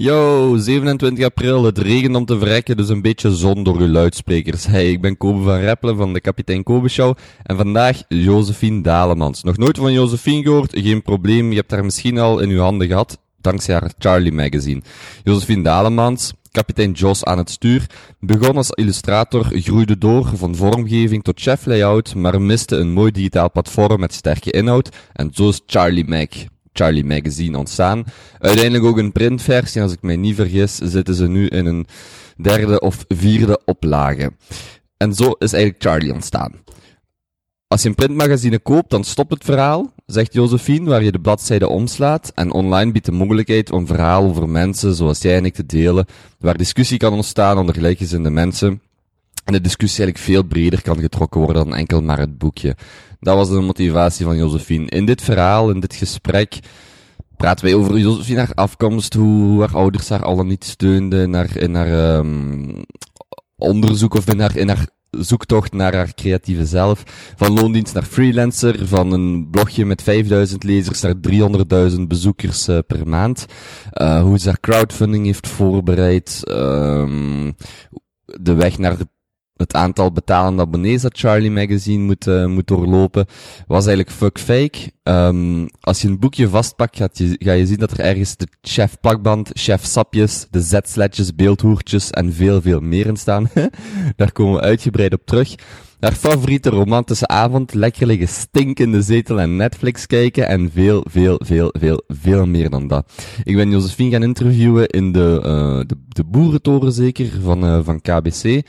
Yo, 27 april, het regent om te verrekken, dus een beetje zon door uw luidsprekers. Hey, ik ben Kobe van Reppelen van de Kapitein Kobe Show en vandaag Josephine Dalemans. Nog nooit van Josephine gehoord? Geen probleem, je hebt haar misschien al in uw handen gehad, dankzij haar Charlie magazine. Josephine Dalemans, kapitein Jos aan het stuur, begon als illustrator, groeide door van vormgeving tot chef layout, maar miste een mooi digitaal platform met sterke inhoud en zo is Charlie Mag. Charlie Magazine ontstaan. Uiteindelijk ook een printversie, als ik mij niet vergis, zitten ze nu in een derde of vierde oplage. En zo is eigenlijk Charlie ontstaan. Als je een printmagazine koopt, dan stopt het verhaal, zegt Josephine, waar je de bladzijde omslaat. En online biedt de mogelijkheid om verhalen over mensen zoals jij en ik te delen, waar discussie kan ontstaan onder gelijkgezinde mensen. En de discussie eigenlijk veel breder kan getrokken worden dan enkel maar het boekje. Dat was de motivatie van Josephine. In dit verhaal, in dit gesprek, praten wij over Josephine, haar afkomst, hoe haar ouders haar al niet steunden in haar, in haar um, onderzoek of in haar, in haar zoektocht naar haar creatieve zelf. Van loondienst naar freelancer, van een blogje met 5000 lezers naar 300.000 bezoekers uh, per maand. Uh, hoe ze haar crowdfunding heeft voorbereid. Um, de weg naar het aantal betalende abonnees dat Charlie Magazine moet, uh, moet doorlopen, was eigenlijk fuck fake. Um, als je een boekje vastpakt, gaat je, ga je zien dat er ergens de chef plakband, chef sapjes, de z-sledjes, beeldhoertjes en veel, veel meer in staan. Daar komen we uitgebreid op terug. Haar favoriete romantische avond, lekker liggen stink in de zetel en Netflix kijken en veel, veel, veel, veel, veel meer dan dat. Ik ben Josephine gaan interviewen in de, uh, de, de boerentoren zeker, van, uh, van KBC.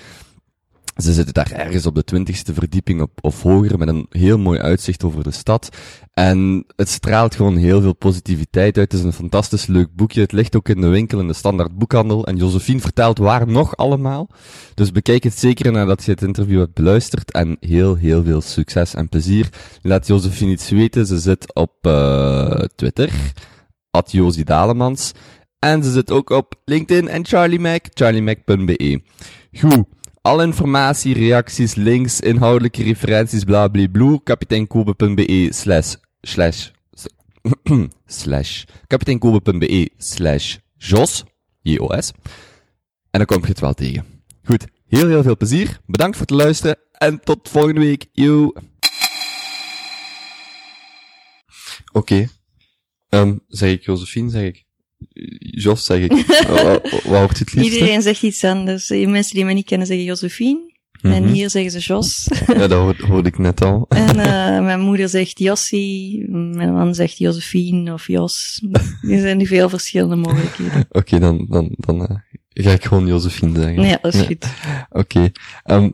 Ze zitten daar ergens op de twintigste verdieping op, of hoger met een heel mooi uitzicht over de stad. En het straalt gewoon heel veel positiviteit uit. Het is een fantastisch leuk boekje. Het ligt ook in de winkel in de standaard boekhandel. En Josephine vertelt waar nog allemaal. Dus bekijk het zeker nadat je het interview hebt beluisterd. En heel, heel veel succes en plezier. Laat Josephine iets weten. Ze zit op uh, Twitter. At Josie Dalemans. En ze zit ook op LinkedIn en Charlie Mac. charliemac.be. Goed. Alle informatie, reacties, links, inhoudelijke referenties, blablabla, kapiteinkobe.be slash, slash, slash, kapiteinkobe.be slash jos, J-O-S. En dan kom je het wel tegen. Goed, heel heel veel plezier, bedankt voor het luisteren en tot volgende week. Yo. Oké. Okay. Um, zeg ik Josephine, zeg ik. Jos zeg ik. wat, hoort het liefst? Iedereen zegt iets anders. Mensen die mij niet kennen zeggen Josephine. Mm -hmm. En hier zeggen ze Jos. ja, dat hoorde, hoorde ik net al. en uh, mijn moeder zegt Jossie. Mijn man zegt Josephine of Jos. Er zijn nu veel verschillende mogelijkheden. Oké, okay, dan, dan, dan uh, ga ik gewoon Josephine zeggen. Ja, dat is goed. Oké. Okay. Um,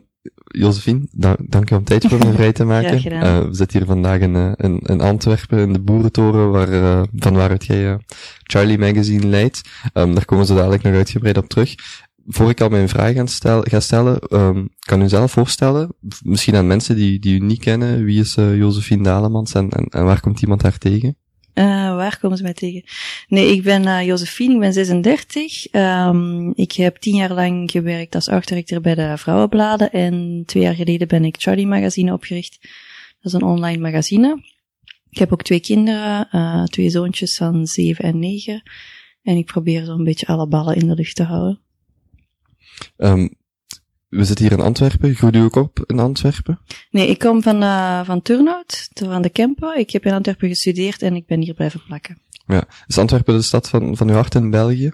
Josephine, da dank je om tijd voor me vrij te maken. Uh, we zitten hier vandaag in, uh, in, in, Antwerpen, in de Boerentoren, waar, uh, van waaruit jij Charlie Magazine leidt. Um, daar komen ze dadelijk nog uitgebreid op terug. Voor ik al mijn vraag ga, stel, ga stellen, um, kan u zelf voorstellen, misschien aan mensen die, die u niet kennen, wie is Josephine Dalemans en, en, en waar komt iemand haar tegen? Uh, waar komen ze mij tegen? Nee, ik ben uh, Josephine, ik ben 36. Um, ik heb tien jaar lang gewerkt als artdirecteur bij de Vrouwenbladen en twee jaar geleden ben ik Charlie Magazine opgericht. Dat is een online magazine. Ik heb ook twee kinderen, uh, twee zoontjes van zeven en negen. En ik probeer zo'n beetje alle ballen in de lucht te houden. Um, we zitten hier in Antwerpen. Groeide u ook op in Antwerpen? Nee, ik kom van, uh, van Turnhout, van de Kempen. Ik heb in Antwerpen gestudeerd en ik ben hier blijven plakken. Ja. Is Antwerpen de stad van, van uw hart in België?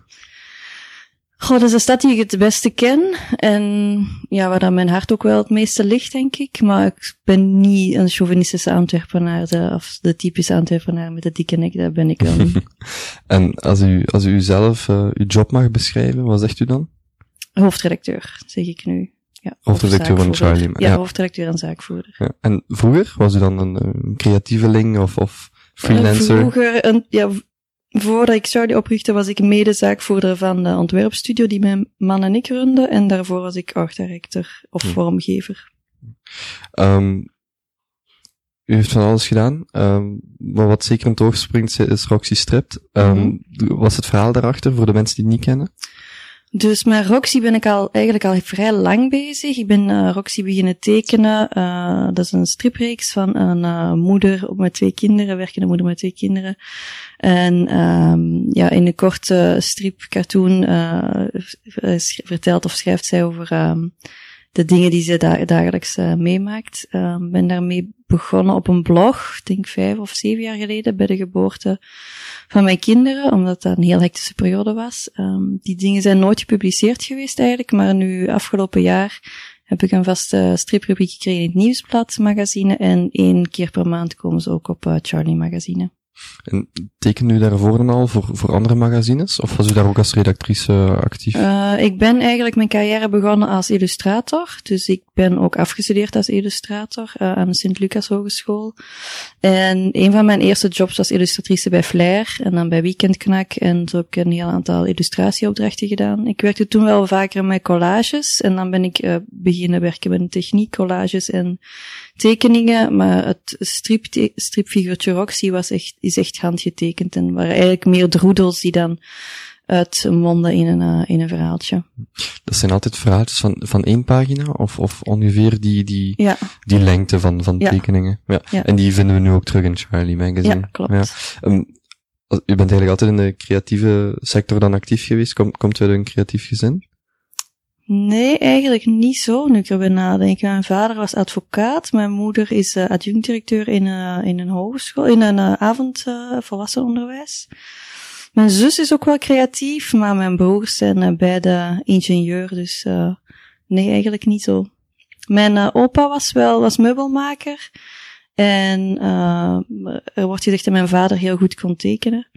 Goh, dat is de stad die ik het beste ken. En ja, waar dan mijn hart ook wel het meeste ligt, denk ik. Maar ik ben niet een chauvinistische Antwerpenaar, de, of de typische Antwerpenaar met de dikke nek, dat ben ik wel niet. en als u, als u zelf uh, uw job mag beschrijven, wat zegt u dan? Hoofdredacteur, zeg ik nu. Ja, hoofdredacteur van Charlie. Ja, ja, hoofdredacteur en zaakvoerder. Ja. En vroeger, was u dan een, een creatieveling of, of freelancer? Uh, vroeger, een, ja, voordat ik Charlie oprichtte, was ik medezaakvoerder van de ontwerpstudio die mijn man en ik runden. En daarvoor was ik artdirector of hm. vormgever. Um, u heeft van alles gedaan. Um, maar wat zeker in het oog springt is Roxy Stript. Um, mm -hmm. Wat is het verhaal daarachter voor de mensen die het niet kennen? Dus met Roxy ben ik al eigenlijk al vrij lang bezig. Ik ben uh, Roxy beginnen tekenen. Uh, dat is een stripreeks van een uh, moeder met twee kinderen, werkende moeder met twee kinderen. En um, ja, in een korte strip cartoon vertelt of schrijft zij over um, de dingen die ze da dagelijks meemaakt. Ik um, ben daarmee begonnen op een blog, denk vijf of zeven jaar geleden, bij de geboorte van mijn kinderen, omdat dat een heel hectische periode was. Um, die dingen zijn nooit gepubliceerd geweest eigenlijk, maar nu afgelopen jaar heb ik een vaste striprepubliek gekregen in het Nieuwsblad magazine en één keer per maand komen ze ook op uh, Charlie magazine. En teken u daarvoor al voor, voor andere magazines? Of was u daar ook als redactrice actief? Uh, ik ben eigenlijk mijn carrière begonnen als illustrator. Dus ik ben ook afgestudeerd als illustrator uh, aan de Sint-Lucas Hogeschool. En een van mijn eerste jobs was illustratrice bij Flair en dan bij Weekendknak. En zo heb ik een heel aantal illustratieopdrachten gedaan. Ik werkte toen wel vaker met collages. En dan ben ik uh, beginnen werken met techniek, collages en tekeningen, maar het strip, stripfiguurtje Roxy was echt, is echt handgetekend en waren eigenlijk meer droedels die dan uitmonden in een, uh, in een verhaaltje. Dat zijn altijd verhaaltjes van, van één pagina of, of ongeveer die, die, ja. die lengte van, van tekeningen. Ja. ja. En die vinden we nu ook terug in Charlie Magazine. Ja, klopt. Ja. Um, u bent eigenlijk altijd in de creatieve sector dan actief geweest. Kom, komt u uit een creatief gezin? Nee, eigenlijk niet zo, nu ik erbij nadenk. Mijn vader was advocaat, mijn moeder is uh, adjunct-directeur in, uh, in een hogeschool, in een uh, avond. Mijn zus is ook wel creatief, maar mijn broers zijn beide ingenieur, dus nee, eigenlijk niet zo. Mijn opa was wel, was meubelmaker. En er wordt gezegd dat mijn vader heel goed kon tekenen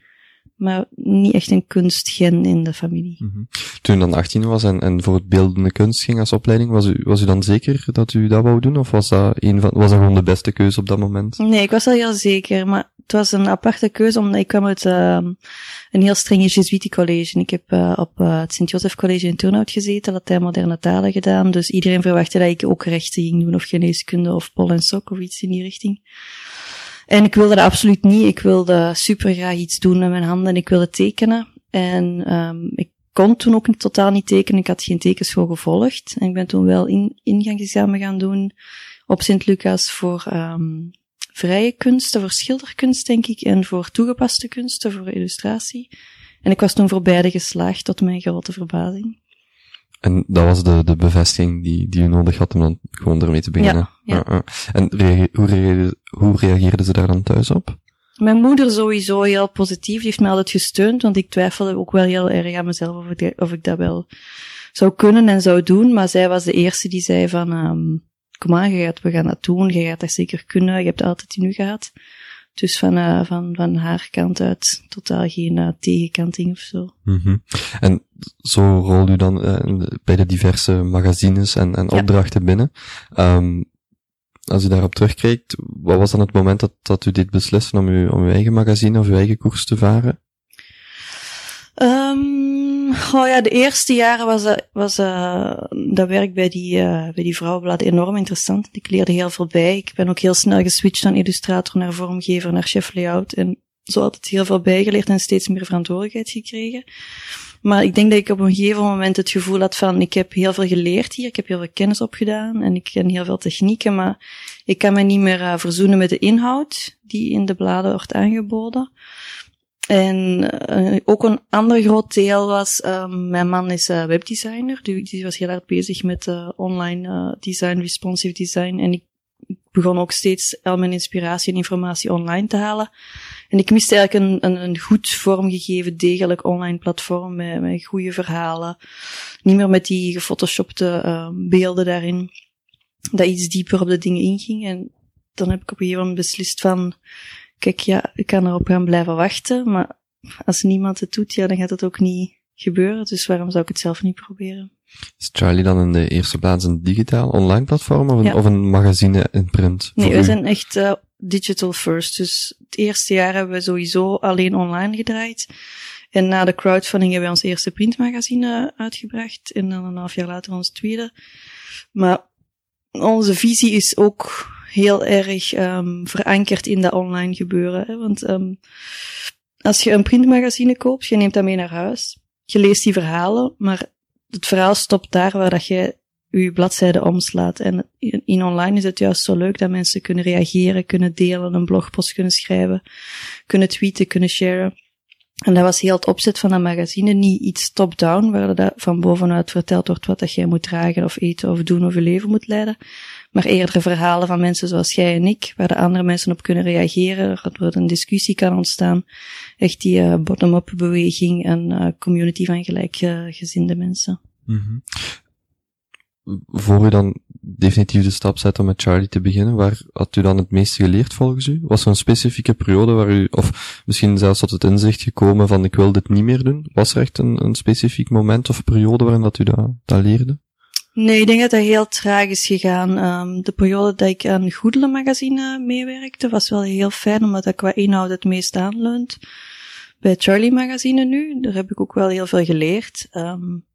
maar niet echt een kunstgen in de familie. Mm -hmm. Toen u dan 18 was en, en voor het beeldende kunst ging als opleiding, was u, was u dan zeker dat u dat wou doen? Of was dat, een van, was dat gewoon de beste keuze op dat moment? Nee, ik was al heel zeker, maar het was een aparte keuze omdat ik kwam uit uh, een heel strenge college. Ik heb uh, op uh, het Sint-Joseph College in Turnhout gezeten, Latijn moderne talen gedaan, dus iedereen verwachtte dat ik ook rechten ging doen of geneeskunde of pol en sok of iets in die richting. En ik wilde dat absoluut niet. Ik wilde super graag iets doen met mijn handen. Ik wilde tekenen. En um, ik kon toen ook totaal niet tekenen. Ik had geen tekenschool gevolgd. En ik ben toen wel in, ingangsexamen gaan doen op Sint-Lucas voor um, vrije kunsten, voor schilderkunst denk ik, en voor toegepaste kunsten, voor illustratie. En ik was toen voor beide geslaagd, tot mijn grote verbazing. En dat was de, de bevestiging die, die u nodig had om dan gewoon ermee te beginnen. Ja, ja. En hoe, reageerde, hoe reageerden ze daar dan thuis op? Mijn moeder sowieso heel positief. Die heeft me altijd gesteund, want ik twijfelde ook wel heel erg aan mezelf of ik, of ik dat wel zou kunnen en zou doen. Maar zij was de eerste die zei van, um, kom aan, je gaat, we gaan dat doen, je gaat dat zeker kunnen, je hebt altijd in u gehad. Dus van, uh, van, van haar kant uit totaal geen uh, tegenkanting of zo. Mm -hmm. En zo rol u dan uh, bij de diverse magazines en, en opdrachten binnen. Um, als u daarop terugkijkt, wat was dan het moment dat, dat u dit beslissen om, u, om uw eigen magazine of uw eigen koers te varen? Um, oh ja, de eerste jaren was, uh, was uh, dat werk bij die, uh, bij die vrouwenbladen enorm interessant. Ik leerde heel veel bij. Ik ben ook heel snel geswitcht van illustrator naar vormgever, naar chef layout. En zo altijd heel veel bijgeleerd en steeds meer verantwoordelijkheid gekregen. Maar ik denk dat ik op een gegeven moment het gevoel had van, ik heb heel veel geleerd hier, ik heb heel veel kennis opgedaan en ik ken heel veel technieken, maar ik kan me niet meer verzoenen met de inhoud die in de bladen wordt aangeboden. En uh, ook een ander groot deel was, um, mijn man is uh, webdesigner, die, die, was heel erg bezig met uh, online design, responsive design. En ik begon ook steeds al mijn inspiratie en informatie online te halen. En ik miste eigenlijk een, een, een goed vormgegeven, degelijk online platform met, met goede verhalen. Niet meer met die gefotoshopte uh, beelden daarin. Dat iets dieper op de dingen inging. En dan heb ik op een gegeven moment beslist van, kijk ja, ik kan erop gaan blijven wachten, maar als niemand het doet, ja, dan gaat het ook niet gebeuren. Dus waarom zou ik het zelf niet proberen? Is Charlie dan in de eerste plaats een digitaal online platform of een, of een magazine in print? Nee, we zijn echt uh, digital first. Dus het eerste jaar hebben we sowieso alleen online gedraaid. En na de crowdfunding hebben we ons eerste printmagazine uitgebracht. En dan een half jaar later ons tweede. Maar onze visie is ook heel erg um, verankerd in dat online gebeuren. Want um, als je een printmagazine koopt, je neemt dat mee naar huis. Je leest die verhalen, maar het verhaal stopt daar waar dat je je bladzijde omslaat. En in online is het juist zo leuk dat mensen kunnen reageren, kunnen delen, een blogpost kunnen schrijven, kunnen tweeten, kunnen sharen. En dat was heel het opzet van dat magazine, niet iets top-down, waar dat van bovenuit verteld wordt wat dat jij moet dragen of eten of doen of je leven moet leiden. Maar eerder verhalen van mensen zoals jij en ik, waar de andere mensen op kunnen reageren, waardoor een discussie kan ontstaan. Echt die uh, bottom-up beweging en uh, community van gelijkgezinde mensen. -hmm voor u dan definitief de stap zet om met Charlie te beginnen, waar had u dan het meeste geleerd volgens u? Was er een specifieke periode waar u, of misschien zelfs tot het inzicht gekomen van ik wil dit niet meer doen? Was er echt een, een specifiek moment of periode waarin dat u dat leerde? Nee, ik denk dat dat heel traag is gegaan. Um, de periode dat ik aan Goedele magazine meewerkte was wel heel fijn, omdat dat qua inhoud het meest aanleunt bij Charlie Magazine nu. Daar heb ik ook wel heel veel geleerd. Um,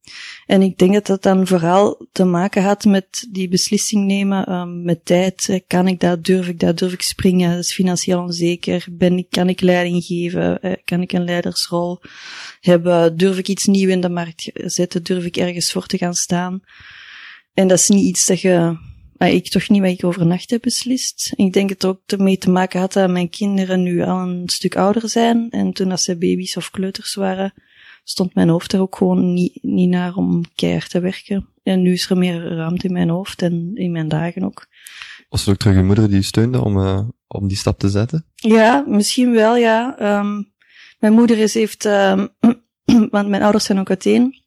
en ik denk dat dat dan vooral te maken had met die beslissing nemen, um, met tijd. Kan ik dat, durf ik dat, durf ik springen? Dat is financieel onzeker. Ben ik, kan ik leiding geven? Uh, kan ik een leidersrol hebben? Durf ik iets nieuws in de markt zetten? Durf ik ergens voor te gaan staan? En dat is niet iets dat je maar ik toch niet wat ik overnacht heb beslist. Ik denk het ook ermee te maken had dat mijn kinderen nu al een stuk ouder zijn. En toen als ze baby's of kleuters waren, stond mijn hoofd er ook gewoon niet, niet naar om keihard te werken. En nu is er meer ruimte in mijn hoofd en in mijn dagen ook. Was er ook terug je moeder die je steunde om, uh, om die stap te zetten? Ja, misschien wel, ja. Um, mijn moeder is, heeft, um, want mijn ouders zijn ook uiteen.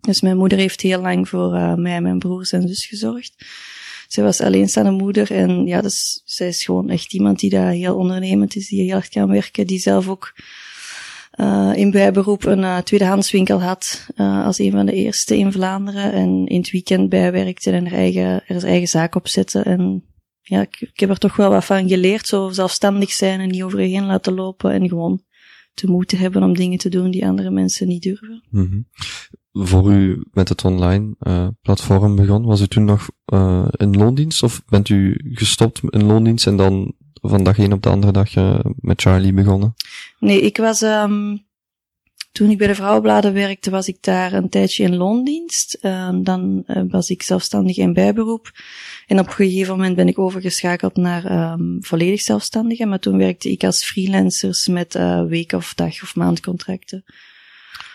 Dus mijn moeder heeft heel lang voor uh, mij en mijn broers en zus gezorgd. Zij was alleenstaande moeder en ja, dus zij is gewoon echt iemand die daar heel ondernemend is, die heel hard kan werken, die zelf ook uh, in bijberoep een uh, tweedehandswinkel had, uh, als een van de eerste in Vlaanderen en in het weekend bijwerkte en er eigen, er eigen zaak op zette. En ja, ik, ik, heb er toch wel wat van geleerd, zo zelfstandig zijn en niet over laten lopen en gewoon te moeten hebben om dingen te doen die andere mensen niet durven. Mm -hmm voor u met het online uh, platform begon, was u toen nog uh, in loondienst of bent u gestopt in loondienst en dan van dag een op de andere dag uh, met Charlie begonnen? Nee, ik was, um, toen ik bij de Vrouwenbladen werkte, was ik daar een tijdje in loondienst. dan was ik zelfstandig in bijberoep. En op een gegeven moment ben ik overgeschakeld naar um, volledig zelfstandige, maar toen werkte ik als freelancers met week- of dag- of maandcontracten.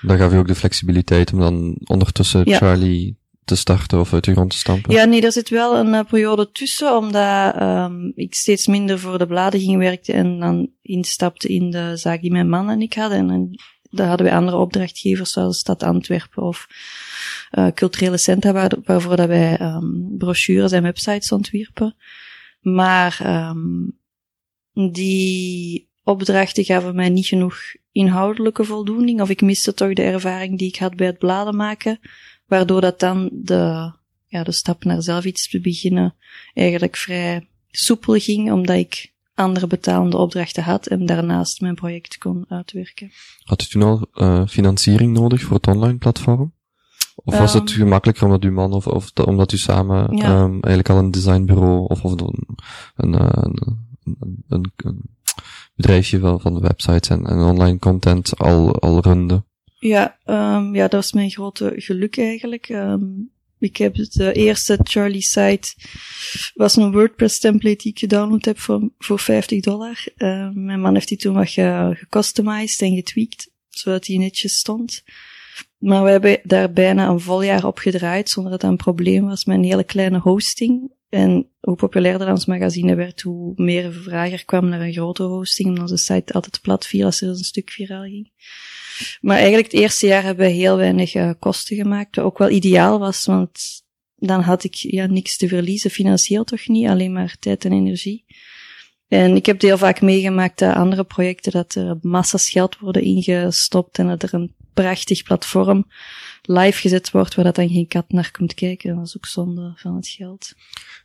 Dan gaf je ook de flexibiliteit om dan ondertussen Charlie te starten of uit de grond te stampen? Ja, nee, er zit wel een uh, periode tussen, omdat um, ik steeds minder voor de bladen ging werken en dan instapte in de zaak die mijn man en ik hadden. En, en daar hadden we andere opdrachtgevers, zoals Stad Antwerpen of uh, culturele centra, waar, waarvoor dat wij um, brochures en websites ontwierpen. Maar um, die opdrachten gaven mij niet genoeg inhoudelijke voldoening, of ik miste toch de ervaring die ik had bij het bladen maken, waardoor dat dan de, ja, de stap naar zelf iets te beginnen eigenlijk vrij soepel ging, omdat ik andere betalende opdrachten had en daarnaast mijn project kon uitwerken. Had u toen al uh, financiering nodig voor het online platform? Of was het ehm. gemakkelijker omdat uw man of, of omdat u samen ja. um, eigenlijk al een designbureau of, of een, een, een, een, bedrijfje wel van de websites en, en online content al, al runde? Ja, um, ja, dat was mijn grote geluk eigenlijk. Um, ik heb de eerste Charlie site, was een WordPress template die ik gedownload heb voor, voor 50 dollar. Uh, mijn man heeft die toen wat gecustomized en getweakt, zodat die netjes stond. Maar we hebben daar bijna een vol jaar op gedraaid, zonder dat dat een probleem was met een hele kleine hosting. En hoe populairder ons magazine werd, hoe meer vraag er kwam naar een grote hosting, omdat onze site altijd plat viel als er een stuk viraal ging. Maar eigenlijk het eerste jaar hebben we heel weinig uh, kosten gemaakt, wat ook wel ideaal was, want dan had ik ja, niks te verliezen, financieel toch niet, alleen maar tijd en energie. En ik heb heel vaak meegemaakt dat andere projecten, dat er massas geld worden ingestopt en dat er een prachtig platform live gezet wordt waar dat dan geen kat naar komt kijken. Dat is ook zonde van het geld.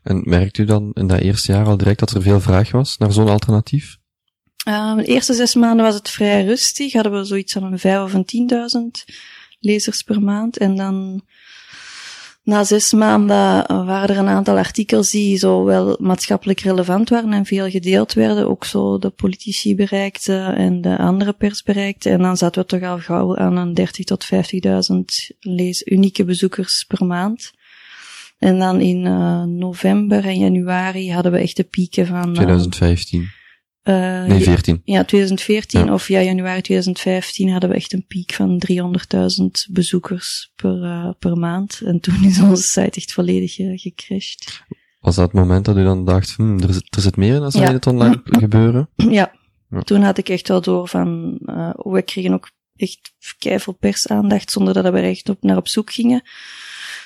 En merkt u dan in dat eerste jaar al direct dat er veel vraag was naar zo'n alternatief? Uh, de eerste zes maanden was het vrij rustig. Hadden we zoiets van een vijf of een tienduizend lezers per maand. En dan Na zes maanden eh, waren er een aantal artikels die zo wel maatschappelijk relevant waren en veel gedeeld werden. Ook zo de politici bereikten en de andere pers bereikten. En dan zaten we toch al gauw aan een 30 tot 50.000 lees unieke bezoekers per maand. En dan in uh, november en januari hadden we echt de pieken van... Uh, 2015. Uh, Nee, 14. ja, 2014 Ja. of ja, januari 2015 hadden we echt een piek van 300.000 bezoekers per, eh, per maand. En toen is onze site echt volledig eh, gecrashed. Was dat het moment dat u dan dacht, hmm, er, zit, er zit meer in als Ja. het online gebeuren? ja. Ja. toen had ik echt wel door van, eh we kregen ook echt keiveel persaandacht zonder dat we er echt op, naar op zoek gingen.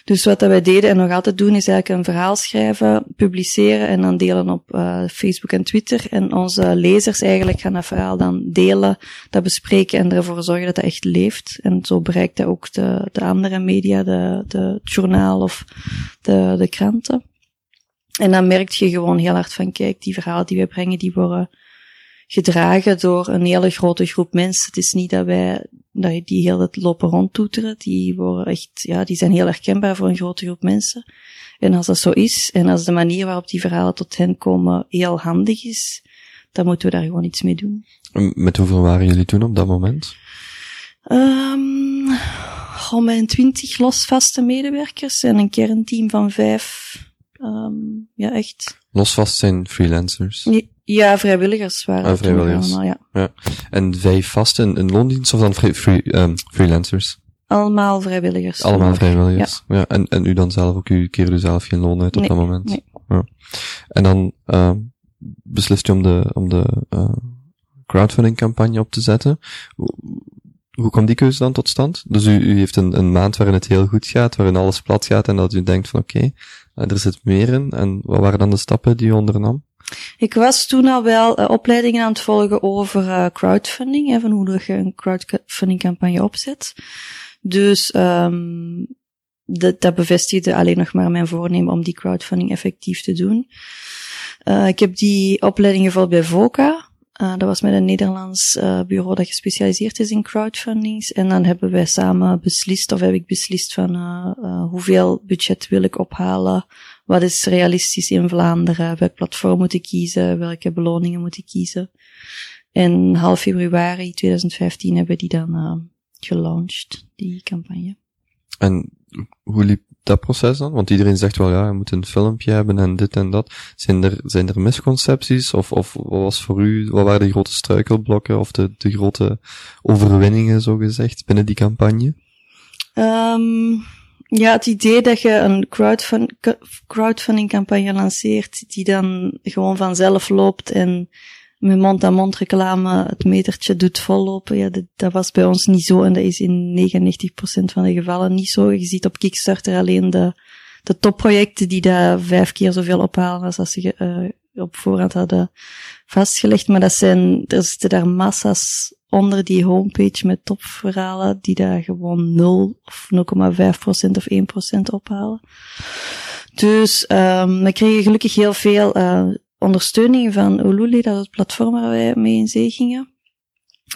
Dus wat dat wij deden en nog altijd doen, is eigenlijk een verhaal schrijven, publiceren en dan delen op eh, Facebook en Twitter. En onze lezers eigenlijk gaan dat verhaal dan delen, dat bespreken en ervoor zorgen dat dat echt leeft. En zo bereikt dat ook de, de andere media, de, de het journaal of de, de kranten. En dan merk je gewoon heel hard van, kijk, die verhalen die wij brengen, die worden gedragen door een hele grote groep mensen. Het is niet dat wij dat die heel het lopen rondtoeteren. Die worden echt, ja, die zijn heel herkenbaar voor een grote groep mensen. En als dat zo is, en als de manier waarop die verhalen tot hen komen heel handig is, dan moeten we daar gewoon iets mee doen. En Met hoeveel waren jullie toen op dat moment? Um, met een twintig losvaste medewerkers en een kernteam van vijf. Um, ja, echt. Losvast zijn freelancers. Ja, vrijwilligers waren Ah, vrijwilligers. allemaal, ja. En vijf vasten in, loondienst of dan free, free, ehm, freelancers? Allemaal vrijwilligers. Allemaal vrijwilligers. Ja. En, en u dan zelf ook, u keerde u zelf geen loon uit op Nee, dat moment? nee. Ja. En dan ehm beslist u om de, om de eh, crowdfunding campagne op te zetten. Hoe, hoe kwam die keuze dan tot stand? Dus u, u heeft een, een maand waarin het heel goed gaat, waarin alles plat gaat en dat u denkt van oké, eh, er zit meer in. En wat waren dan de stappen die u ondernam? Ik was toen al wel uh, opleidingen aan het volgen over uh, crowdfunding, hè, van hoe je een crowdfunding campagne opzet. Dus um, dat, bevestigde alleen nog maar mijn voornemen om die crowdfunding effectief te doen. Uh, ik heb die opleiding gevolgd bij VOCA. Dat was met een Nederlands bureau dat gespecialiseerd is in crowdfundings. En dan hebben wij samen beslist, of heb ik beslist van hoeveel budget wil ik ophalen, wat is realistisch in Vlaanderen, welk platform moet ik kiezen, welke beloningen moet ik kiezen. En half februari 2015 hebben die dan uh, gelaunched, die campagne. En hoe liep dat proces dan? Want iedereen zegt wel, ja, je moet een filmpje hebben en dit en dat. Zijn er, zijn er misconcepties? Of, of wat was voor u, wat waren de grote struikelblokken of de, de grote overwinningen, zo gezegd, binnen die campagne? Um, ja, het idee dat je een crowdfund, crowdfunding campagne lanceert, die dan gewoon vanzelf loopt en met mond-aan-mond reclame het metertje doet vollopen, ja, dat, was bij ons niet zo en dat is in 99% van de gevallen niet zo. Je ziet op Kickstarter alleen de, de topprojecten die daar vijf keer zoveel ophalen als als ze uh, op voorhand hadden vastgelegd, maar dat zijn, er zitten daar massa's onder die homepage met topverhalen die daar gewoon 0 of 0,5% of 1% ophalen. Dus um, we kregen gelukkig heel veel uh, ondersteuning van Ululi, dat is het platform waar wij mee in zee gingen.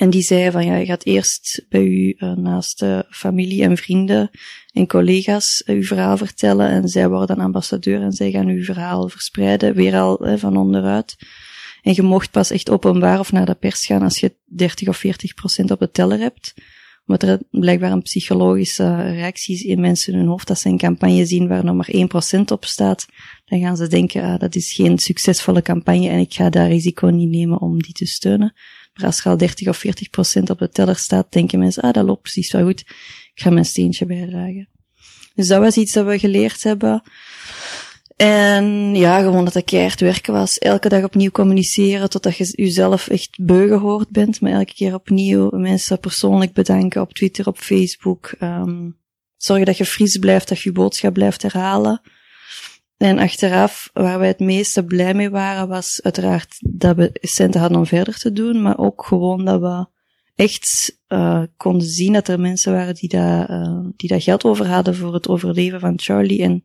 En die zei van ja, je gaat eerst bij u uh, naast uh, familie en vrienden en collega's uh, uw verhaal vertellen en zij worden ambassadeur en zij gaan uw verhaal verspreiden, weer al van onderuit. En je mocht pas echt openbaar of naar de pers gaan als je 30 of 40 procent op de teller hebt. Omdat er blijkbaar een psychologische reactie is in mensen hun hoofd. Als ze een campagne zien waar nog maar 1 procent op staat, dan gaan ze denken, ah, dat is geen succesvolle campagne en ik ga daar risico niet nemen om die te steunen. Maar als er al 30 of 40 procent op de teller staat, denken mensen, ah, dat loopt precies wel goed. Ik ga mijn steentje bijdragen. Dus dat was iets dat we geleerd hebben. En ja, gewoon dat dat keihard werken was. Elke dag opnieuw communiceren totdat je jezelf echt beu gehoord bent. Maar elke keer opnieuw mensen persoonlijk bedanken op Twitter, op Facebook. Um, zorgen dat je fris blijft, dat je boodschap blijft herhalen. En achteraf, waar wij het meeste blij mee waren, was uiteraard dat we centen hadden om verder te doen. Maar ook gewoon dat we echt uh, konden zien dat er mensen waren die daar, uh, die daar geld over hadden voor het overleven van Charlie. En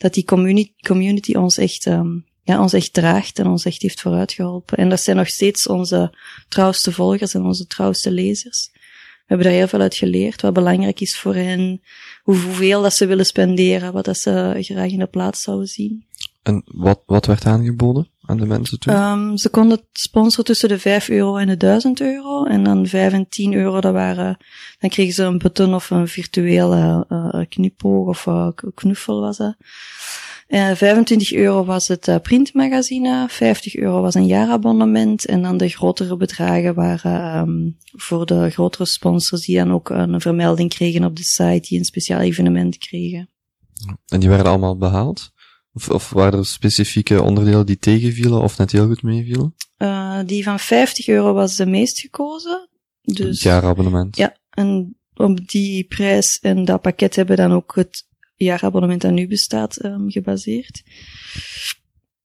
dat die community, community ons echt, um, ja, ons echt draagt en ons echt heeft vooruitgeholpen. En dat zijn nog steeds onze trouwste volgers en onze trouwste lezers. We hebben daar heel veel uit geleerd, wat belangrijk is voor hen, hoe- hoeveel dat ze willen spenderen, wat dat ze graag in de plaats zouden zien. En wat, wat werd aangeboden aan de mensen? Ehm, ze konden sponsoren tussen de 5 euro en de 1000 euro. En dan 5 en 10 euro, dat waren, dan kregen ze een button of een virtuele uh, knipoog of uh, knuffel was dat. Uh, 25 euro was het uh, printmagazine, 50 euro was een jaarabonnement en dan de grotere bedragen waren um, voor de grotere sponsors die dan ook een vermelding kregen op de site, die een speciaal evenement kregen. En die werden allemaal behaald? Of, of waren er specifieke onderdelen die tegenvielen of net heel goed meevielen? Uh, die van 50 euro was de meest gekozen. Dus, het jaarabonnement. Ja, en op die prijs en dat pakket hebben dan ook het jaarabonnement dat nu bestaat um, gebaseerd.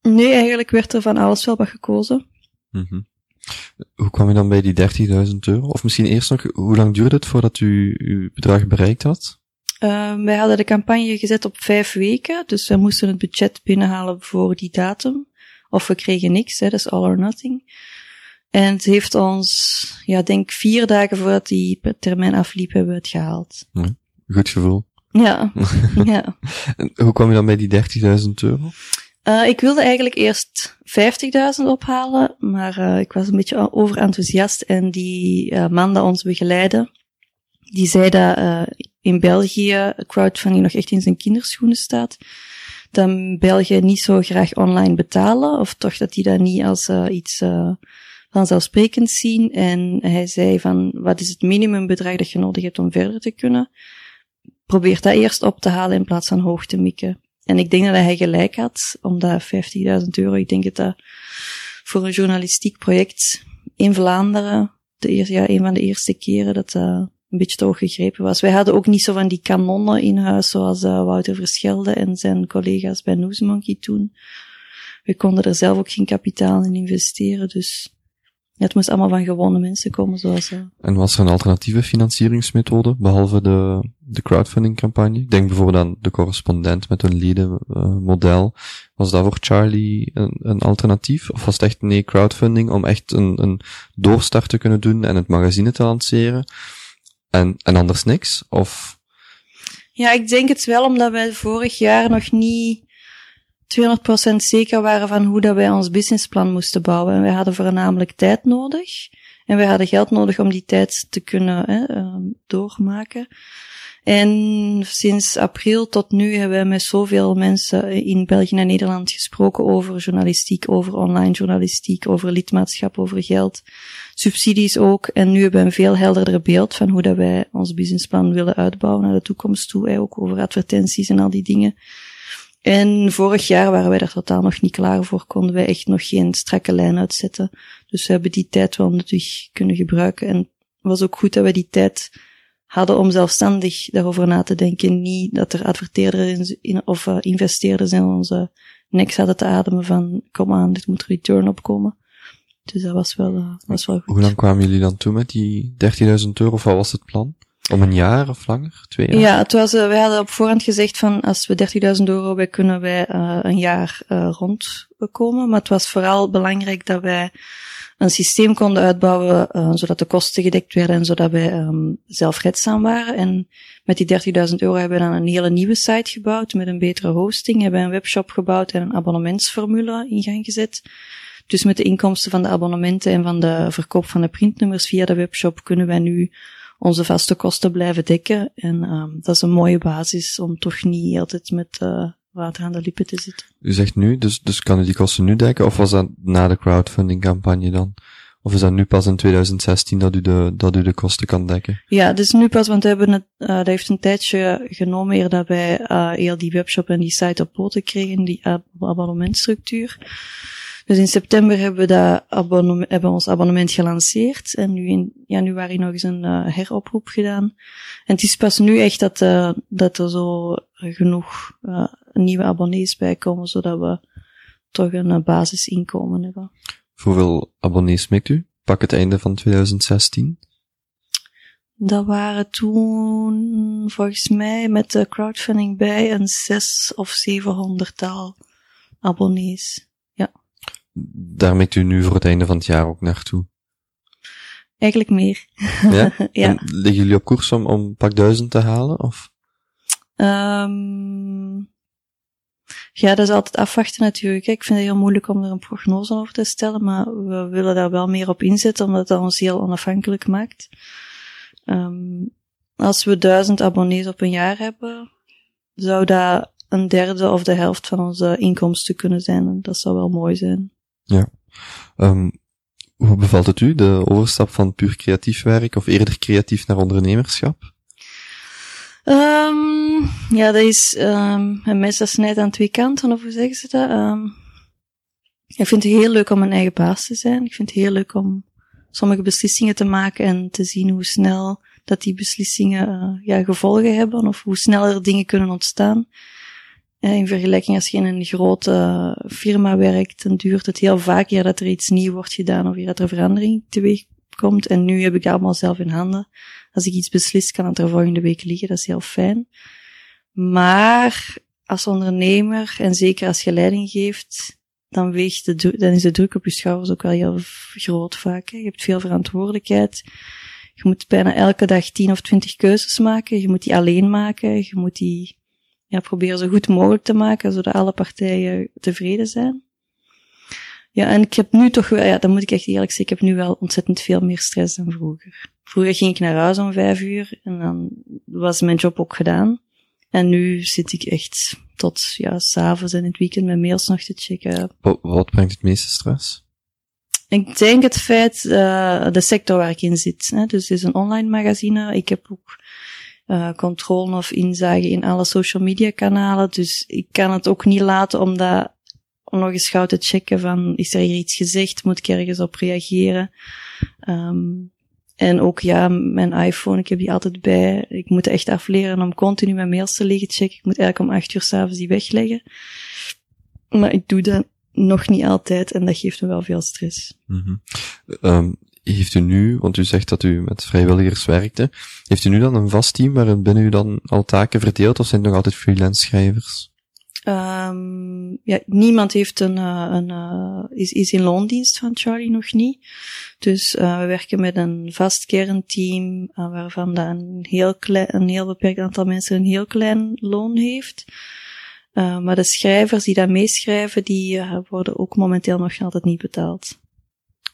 Nee, eigenlijk werd er van alles wel wat gekozen. Mm -hmm. Hoe kwam je dan bij die 30.000 euro? Of misschien eerst nog, hoe lang duurde het voordat u uw bedrag bereikt had? Uh, wij hadden de campagne gezet op vijf weken, dus we moesten het budget binnenhalen voor die datum. Of we kregen niks, hè, dat is all or nothing. En het heeft ons, ja, denk vier dagen voordat die termijn afliep, hebben we het gehaald. Ja, goed gevoel. Ja, ja. En hoe kwam je dan bij die 30.000 euro? Uh, ik wilde eigenlijk eerst 50.000 ophalen, maar uh, ik was een beetje overenthousiast en die uh, man dat ons begeleidde, die zei dat in België crowdfunding nog echt in zijn kinderschoenen staat. Dat België niet zo graag online betalen, of toch dat die dat niet als uh, iets uh, vanzelfsprekend zien. En hij zei van, wat is het minimumbedrag dat je nodig hebt om verder te kunnen? Probeer dat eerst op te halen in plaats van hoog te mikken. En ik denk dat hij gelijk had, omdat 50.000 euro, ik denk dat dat voor een journalistiek project in Vlaanderen, de eerste, ja, een van de eerste keren dat dat een beetje te gegrepen was. Wij hadden ook niet zo van die kanonnen in huis, zoals uh, Wouter Verschelde en zijn collega's bij Newsmonkey toen. We konden er zelf ook geen kapitaal in investeren, dus het moest allemaal van gewone mensen komen, zoals... Uh... En was er een alternatieve financieringsmethode, behalve de, de crowdfunding campagne? Ik denk bijvoorbeeld aan de correspondent met een ledenmodel. Uh, was dat voor Charlie een, een, alternatief? Of was het echt nee crowdfunding om echt een, een doorstart te kunnen doen en het magazine te lanceren? En, anders niks? Of? Ja, ik denk het wel, omdat wij vorig jaar nog niet 200% zeker waren van hoe dat wij ons businessplan moesten bouwen. En wij hadden voornamelijk tijd nodig. En wij hadden geld nodig om die tijd te kunnen hè, doormaken. En sinds april tot nu hebben wij met zoveel mensen in België en Nederland gesproken over journalistiek, over online journalistiek, over lidmaatschap, over geld, subsidies ook. En nu hebben we een veel helderder beeld van hoe dat wij ons businessplan willen uitbouwen naar de toekomst toe. Ook over advertenties en al die dingen. En vorig jaar waren wij daar totaal nog niet klaar voor, konden wij echt nog geen strakke lijn uitzetten. Dus we hebben die tijd wel nuttig kunnen gebruiken. En het was ook goed dat we die tijd hadden om zelfstandig daarover na te denken. Niet dat er adverteerders in, of uh, investeerders in onze nek zaten te ademen van, kom aan, dit moet return opkomen. Dus dat was wel, uh, was wel goed. Hoe lang kwamen jullie dan toe met die 13.000 euro, of wat was het plan? Om een jaar of langer? Twee jaar? Ja, het was, uh, wij hadden op voorhand gezegd van, als we 30.000 euro hebben, kunnen wij uh, een jaar rondkomen. Maar het was vooral belangrijk dat wij een systeem konden uitbouwen, zodat de kosten gedekt werden en zodat wij um, zelfredzaam waren. En met die 30.000 euro hebben we dan een hele nieuwe site gebouwd met een betere hosting, hebben we een webshop gebouwd en een abonnementsformule in gang gezet. Dus met de inkomsten van de abonnementen en van de verkoop van de printnummers via de webshop kunnen wij nu onze vaste kosten blijven dekken. En um, dat is een mooie basis om toch niet altijd met uh, water aan de lippen te zitten. U zegt nu, dus, dus kan u die kosten nu dekken, of was dat na de crowdfunding campagne dan? Of is dat nu pas in 2016 dat u de, dat u de kosten kan dekken? Ja, dus nu pas, want we hebben het, uh, dat heeft een tijdje genomen eer dat wij uh, heel die webshop en die site op poten kregen, die abonnementstructuur. Dus in september hebben we, dat abonnement, hebben we ons abonnement gelanceerd. En nu in januari nog eens een uh, heroproep gedaan. En het is pas nu echt dat, uh, dat er zo genoeg uh, nieuwe abonnees bij komen, zodat we toch een basisinkomen hebben. Hoeveel abonnees mikt u? Pak het einde van 2016. Dat waren toen, volgens mij, met de crowdfunding bij een zes of zevenhonderdtal abonnees daar mikt u nu voor het einde van het jaar ook naartoe? Eigenlijk meer. Ja? ja. En liggen jullie op koers om, om pak duizend te halen? Of? Ehm ja, dat is altijd afwachten natuurlijk. Ik vind het heel moeilijk om er een prognose over te stellen, maar we willen daar wel meer op inzetten, omdat dat ons heel onafhankelijk maakt. Ehm als we duizend abonnees op een jaar hebben, zou dat een derde of de helft van onze inkomsten kunnen zijn. En dat zou wel mooi zijn. Ehm, hoe bevalt het u, de overstap van puur creatief werk of eerder creatief naar ondernemerschap? Ehm ja, dat is um, een mes snijdt aan twee kanten, of hoe zeggen ze dat? Ehm ik vind het heel leuk om een eigen baas te zijn. Ik vind het heel leuk om sommige beslissingen te maken en te zien hoe snel dat die beslissingen uh, ja, gevolgen hebben, of hoe sneller dingen kunnen ontstaan. In vergelijking als je in een grote firma werkt, dan duurt het heel vaak eer dat er iets nieuw wordt gedaan of eer dat er verandering teweeg komt. En nu heb ik allemaal zelf in handen. Als ik iets beslis, kan het er volgende week liggen. Dat is heel fijn. Maar als ondernemer, en zeker als je leiding geeft, dan, weegt de, dan is de druk op je schouders ook wel heel groot vaak. Hè. Je hebt veel verantwoordelijkheid. Je moet bijna elke dag tien of twintig keuzes maken. Je moet die alleen maken. Je moet die ja, proberen zo goed mogelijk te maken, zodat alle partijen tevreden zijn. Ja, en ik heb nu toch wel, ja, dat moet ik echt eerlijk zeggen, ik heb nu wel ontzettend veel meer stress dan vroeger. Vroeger ging ik naar huis om vijf uur en dan was mijn job ook gedaan. En nu zit ik echt tot, ja, s'avonds en in het weekend mijn mails nog te checken. Wat, wat brengt het meeste stress? Ik denk het feit, uh, de sector waar ik in zit. Hè. Dus het is een online magazine. Ik heb ook uh, controle of inzage in alle social media kanalen. Dus ik kan het ook niet laten om dat nog eens gauw te checken van, is er hier iets gezegd? Moet ik ergens op reageren? Um, en ook ja, mijn iPhone, ik heb die altijd bij. Ik moet echt afleren om continu mijn mails te liggen checken. Ik moet eigenlijk om acht uur s'avonds die wegleggen. Maar ik doe dat nog niet altijd en dat geeft me wel veel stress. -hmm. um, heeft u nu, want u zegt dat u met vrijwilligers werkte, heeft u nu dan een vast team waarin binnen u dan al taken verdeeld of zijn het nog altijd freelance schrijvers? Um, ja, niemand heeft een, uh, een uh, is, is in loondienst van Charlie nog niet. Dus uh, we werken met een vast kernteam waarvan dat een heel klein, een heel beperkt aantal mensen een heel klein loon heeft. maar de schrijvers die daar meeschrijven, die worden ook momenteel nog altijd niet betaald.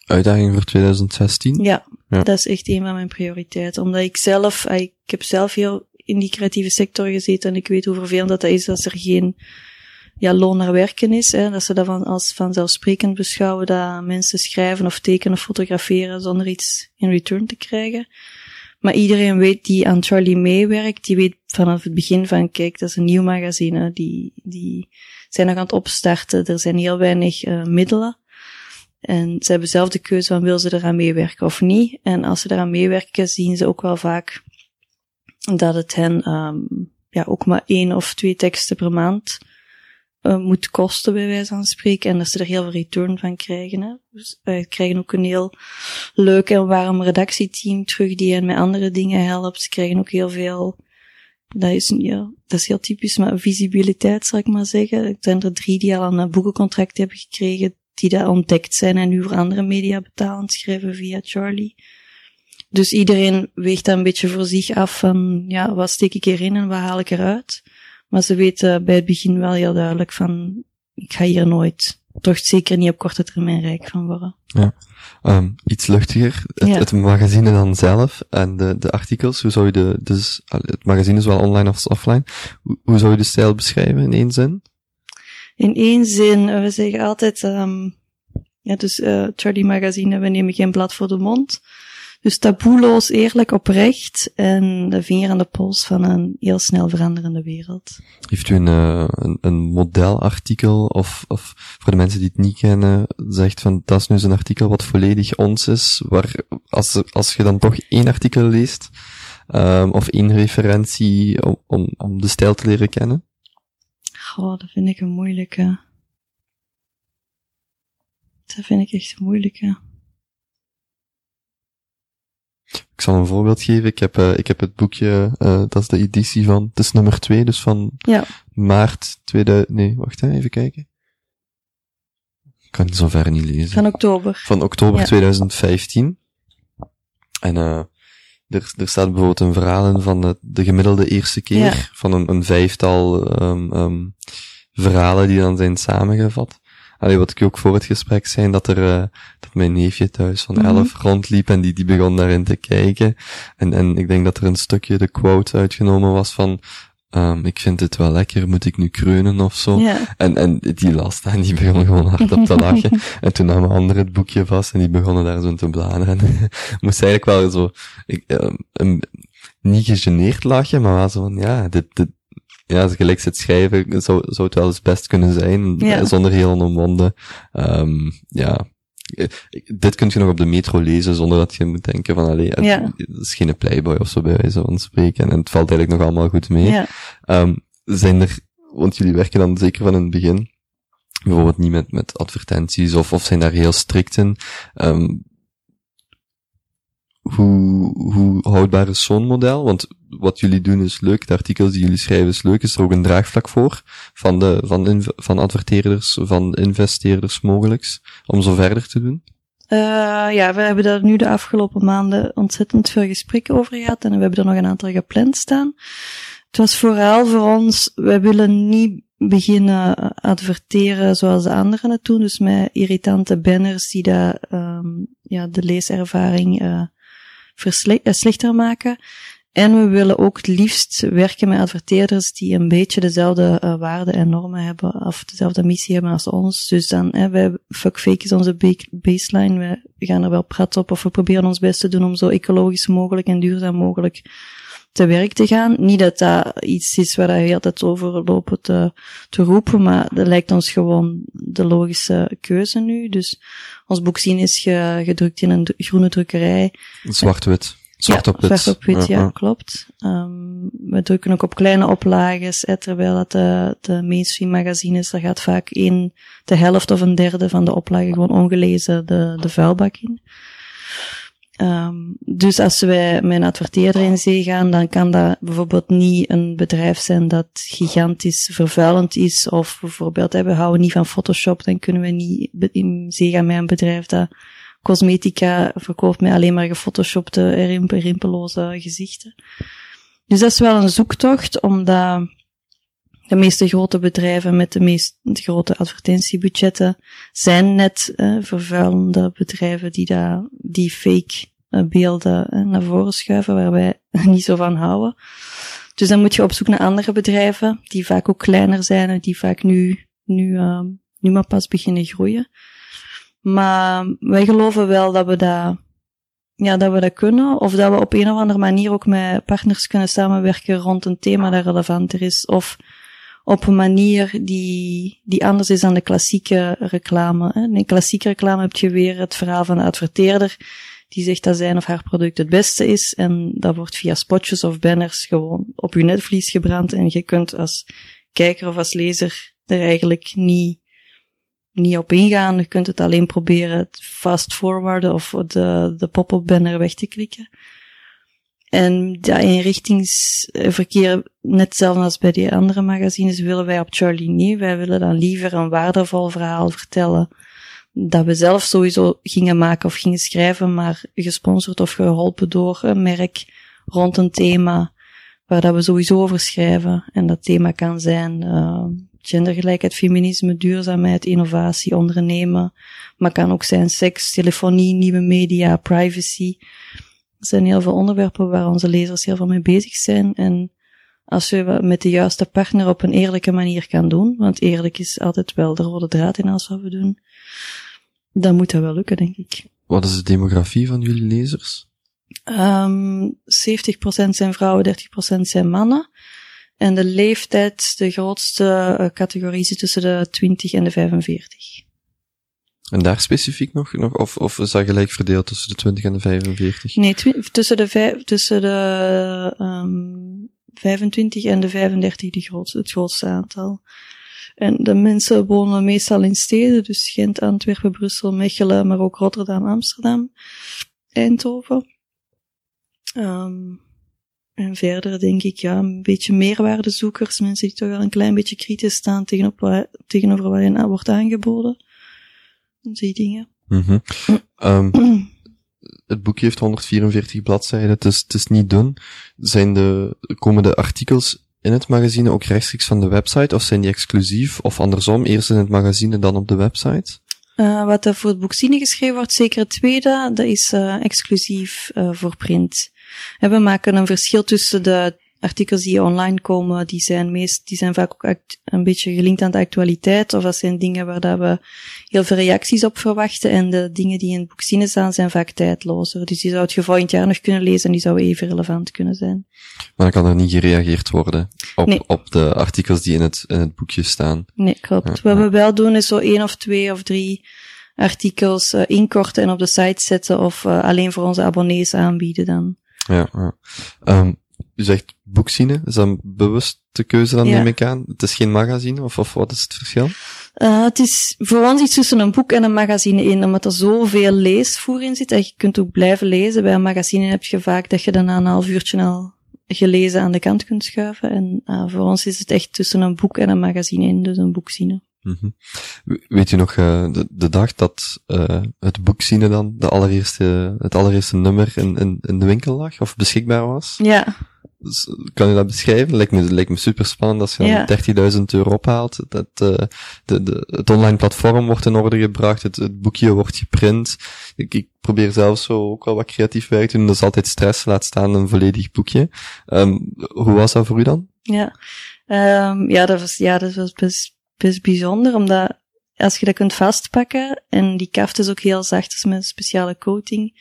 Uitdaging voor 2016? Ja, ja, dat is echt een van mijn prioriteiten. Omdat ik zelf, ik heb zelf heel in die creatieve sector gezeten en ik weet hoe vervelend dat is als er geen ja, loon naar werken is. Hè, dat ze dat van, als vanzelfsprekend beschouwen dat mensen schrijven of tekenen of fotograferen zonder iets in return te krijgen. Maar iedereen weet die aan Charlie meewerkt, die weet vanaf het begin van, kijk, dat is een nieuw magazine, die, die zijn nog aan het opstarten, er zijn heel weinig uh, middelen. En ze hebben zelf de keuze van, wil ze eraan meewerken of niet? En als ze eraan meewerken, zien ze ook wel vaak dat het hen um, ja, ook maar één of twee teksten per maand uh, moet kosten, bij wijze van spreken. En dat ze er heel veel return van krijgen. Dus wij krijgen ook een heel leuk en warm redactieteam terug die hen met andere dingen helpt. Ze krijgen ook heel veel, dat is, ja, dat is heel typisch, maar visibiliteit zal ik maar zeggen. Er zijn er drie die al een boekencontract hebben gekregen, die daar ontdekt zijn en nu voor andere media betalend schrijven via Charlie. Dus iedereen weegt dat een beetje voor zich af van, ja, wat steek ik erin en wat haal ik eruit? Maar ze weten bij het begin wel heel duidelijk van, ik ga hier nooit, toch zeker niet op korte termijn rijk van worden. Ja. Um, iets luchtiger, het, Ja. het magazine dan zelf en de, de artikels, hoe zou je de, dus, het magazine is wel online of offline, hoe, hoe zou je de stijl beschrijven in één zin? In één zin, we zeggen altijd, um, ja, dus uh, Charlie Magazine, we nemen geen blad voor de mond. Dus taboeloos, eerlijk, oprecht en de vinger aan de pols van een heel snel veranderende wereld. Heeft u een, uh, een, een modelartikel of, of voor de mensen die het niet kennen, zegt van dat is nu zo'n artikel wat volledig ons is, waar als, als je dan toch één artikel leest, um, of één referentie om, om de stijl te leren kennen? Goh, dat vind ik een moeilijke. Dat vind ik echt een moeilijke. Ik zal een voorbeeld geven. Ik heb, uh, ik heb het boekje, uh, dat is de editie van, het is nummer 2, dus van Ja. maart 2000, nee, wacht hè, even kijken. Ik kan het zo ver niet lezen. Van oktober. Van oktober Ja. 2015. En uh, er, er staat bijvoorbeeld een verhaal in van de, de gemiddelde eerste keer, Ja. van een, een vijftal um, um, verhalen die dan zijn samengevat. Allee, wat ik ook voor het gesprek zei, dat er, uh, dat mijn neefje thuis van Mhm. elf rondliep en die, die begon daarin te kijken. En, en ik denk dat er een stukje de quote uitgenomen was van, um, ik vind het wel lekker, moet ik nu kreunen of zo? Ja. En, en die las dat en die begon gewoon hard op te lachen. en toen nam een ander het boekje vast en die begonnen daar zo te bladeren. Moest eigenlijk wel zo, ik, um, een, niet gegeneerd lachen, maar wel zo van, ja, dit, dit, ja, als gelijk zit schrijven, zou, zou het wel eens best kunnen zijn, Ja. zonder heel onomwonden. Um, ja, dit kun je nog op de metro lezen zonder dat je moet denken van, allee, het, Ja. is geen playboy of zo bij wijze van spreken. En het valt eigenlijk nog allemaal goed mee. Ja. Um, zijn er, want jullie werken dan zeker van in het begin, bijvoorbeeld niet met, met advertenties of, of zijn daar heel strikt in. Um, hoe, hoe houdbaar is zo'n model? Want wat jullie doen is leuk, de artikels die jullie schrijven is leuk. Is er ook een draagvlak voor van, de, van, van adverteerders, van investeerders mogelijks, om zo verder te doen? Uh, ja, we hebben daar nu de afgelopen maanden ontzettend veel gesprekken over gehad en we hebben er nog een aantal gepland staan. Het was vooral voor ons, wij willen niet beginnen adverteren zoals de anderen het doen, dus met irritante banners die dat, um, ja, de leeservaring uh, slechter maken. En we willen ook het liefst werken met adverteerders die een beetje dezelfde uh, waarden en normen hebben, of dezelfde missie hebben als ons. Dus dan, hè, wij, fuckfake is onze baseline, we gaan er wel prat op, of we proberen ons best te doen om zo ecologisch mogelijk en duurzaam mogelijk te werk te gaan. Niet dat dat iets is waar je altijd over lopen te, te roepen, maar dat lijkt ons gewoon de logische keuze nu. Dus ons boek zien is ge, gedrukt in een groene drukkerij. Zwart-wit. Zwart ja, op wit. Zwart op wit, ja, ja klopt. Um, we drukken ook op kleine oplages, terwijl dat de, de mainstream magazines, daar gaat vaak één, de helft of een derde van de oplagen gewoon ongelezen de, de vuilbak in. Um, dus als wij een adverteerder in zee gaan, dan kan dat bijvoorbeeld niet een bedrijf zijn dat gigantisch vervuilend is, of bijvoorbeeld, we houden niet van Photoshop, dan kunnen we niet in zee gaan met een bedrijf dat cosmetica verkoopt met alleen maar gefotoshopte, rimp rimpelloze gezichten. Dus dat is wel een zoektocht, omdat de meeste grote bedrijven met de meest grote advertentiebudgetten zijn net uh, vervuilende bedrijven die, da, die fake beelden uh, naar voren schuiven, waar wij niet zo van houden. Dus dan moet je op zoek naar andere bedrijven, die vaak ook kleiner zijn en die vaak nu, nu, nu maar pas beginnen groeien. Maar wij geloven wel dat we dat, ja, dat we dat kunnen. Of dat we op een of andere manier ook met partners kunnen samenwerken rond een thema dat relevanter is. Of op een manier die, die anders is dan de klassieke reclame. In klassieke reclame heb je weer het verhaal van de adverteerder. Die zegt dat zijn of haar product het beste is. En dat wordt via spotjes of banners gewoon op je netvlies gebrand. En je kunt als kijker of als lezer er eigenlijk niet niet op ingaan. Je kunt het alleen proberen fast forwarden of de, de pop-up banner weg te klikken. En dat inrichtingsverkeer, net hetzelfde als bij die andere magazines, willen wij op Charlie niet. Wij willen dan liever een waardevol verhaal vertellen dat we zelf sowieso gingen maken of gingen schrijven, maar gesponsord of geholpen door een merk rond een thema waar dat we sowieso over schrijven. En dat thema kan zijn uh, gendergelijkheid, feminisme, duurzaamheid, innovatie, ondernemen. Maar kan ook zijn seks, telefonie, nieuwe media, privacy. Er zijn heel veel onderwerpen waar onze lezers heel veel mee bezig zijn. En als je met de juiste partner op een eerlijke manier kan doen, want eerlijk is altijd wel de rode draad in alles wat we doen, dan moet dat wel lukken, denk ik. Wat is de demografie van jullie lezers? Um, 70% zijn vrouwen, 30% zijn mannen. En de leeftijd, de grootste uh, categorie zit tussen de 20 en de 45. En daar specifiek nog? nog of, of is dat gelijk verdeeld tussen de 20 en de 45? Nee, tussen de, vijf, tussen de um, 25 en de 35 de grootste, het grootste aantal. En de mensen wonen meestal in steden, dus Gent, Antwerpen, Brussel, Mechelen, maar ook Rotterdam, Amsterdam, Eindhoven. Um, en verder denk ik, ja, een beetje meerwaardezoekers, mensen die toch wel een klein beetje kritisch staan tegenover, tegenover wat je wordt aangeboden. Die dingen. Mm -hmm. um, het boekje heeft 144 bladzijden, het is, het is niet dun. Zijn de, komen de artikels in het magazine ook rechtstreeks van de website, of zijn die exclusief, of andersom, eerst in het magazine dan op de website? Uh, wat er voor het boekzine geschreven wordt, zeker het tweede, dat is uh, exclusief uh, voor print. We maken een verschil tussen de artikels die online komen, die zijn meest, die zijn vaak ook een beetje gelinkt aan de actualiteit, of dat zijn dingen waar dat we heel veel reacties op verwachten, en de dingen die in het boekzine staan zijn vaak tijdlozer. Dus die zou het geval in het jaar nog kunnen lezen en die zouden even relevant kunnen zijn. Maar dan kan er niet gereageerd worden op, nee. op de artikels die in het, in het boekje staan? Nee, klopt. Wat we wel doen is zo één of twee of drie artikels uh, inkorten en op de site zetten of uh, alleen voor onze abonnees aanbieden dan. Ja, ja. Um, u zegt boekzine, is dat een bewuste keuze dan ja. neem ik aan? Het is geen magazine, of, of wat is het verschil? Uh, het is voor ons iets tussen een boek en een magazine in, omdat er zoveel leesvoer in zit. En je kunt ook blijven lezen. Bij een magazine heb je vaak dat je dan na een half uurtje al gelezen aan de kant kunt schuiven. En uh, voor ons is het echt tussen een boek en een magazine in, dus een boekzine. Mm -hmm. Weet u nog uh, de, de, dag dat uh, het boekzine dan de allereerste, het allereerste nummer in, in, in de winkel lag of beschikbaar was? Ja. Kan je dat beschrijven? Lijkt me, lijkt me super spannend als je ja. 30.000 euro ophaalt. Dat, uh, de, de, het online platform wordt in orde gebracht, het, het boekje wordt geprint. Ik, ik probeer zelf zo ook wel wat creatief werk te doen. Dat is altijd stress, laat staan een volledig boekje. Um, hoe was dat voor u dan? Ja, um, ja, dat was, ja, dat was best, best bijzonder, omdat als je dat kunt vastpakken, en die kaft is ook heel zacht, dus met een speciale coating,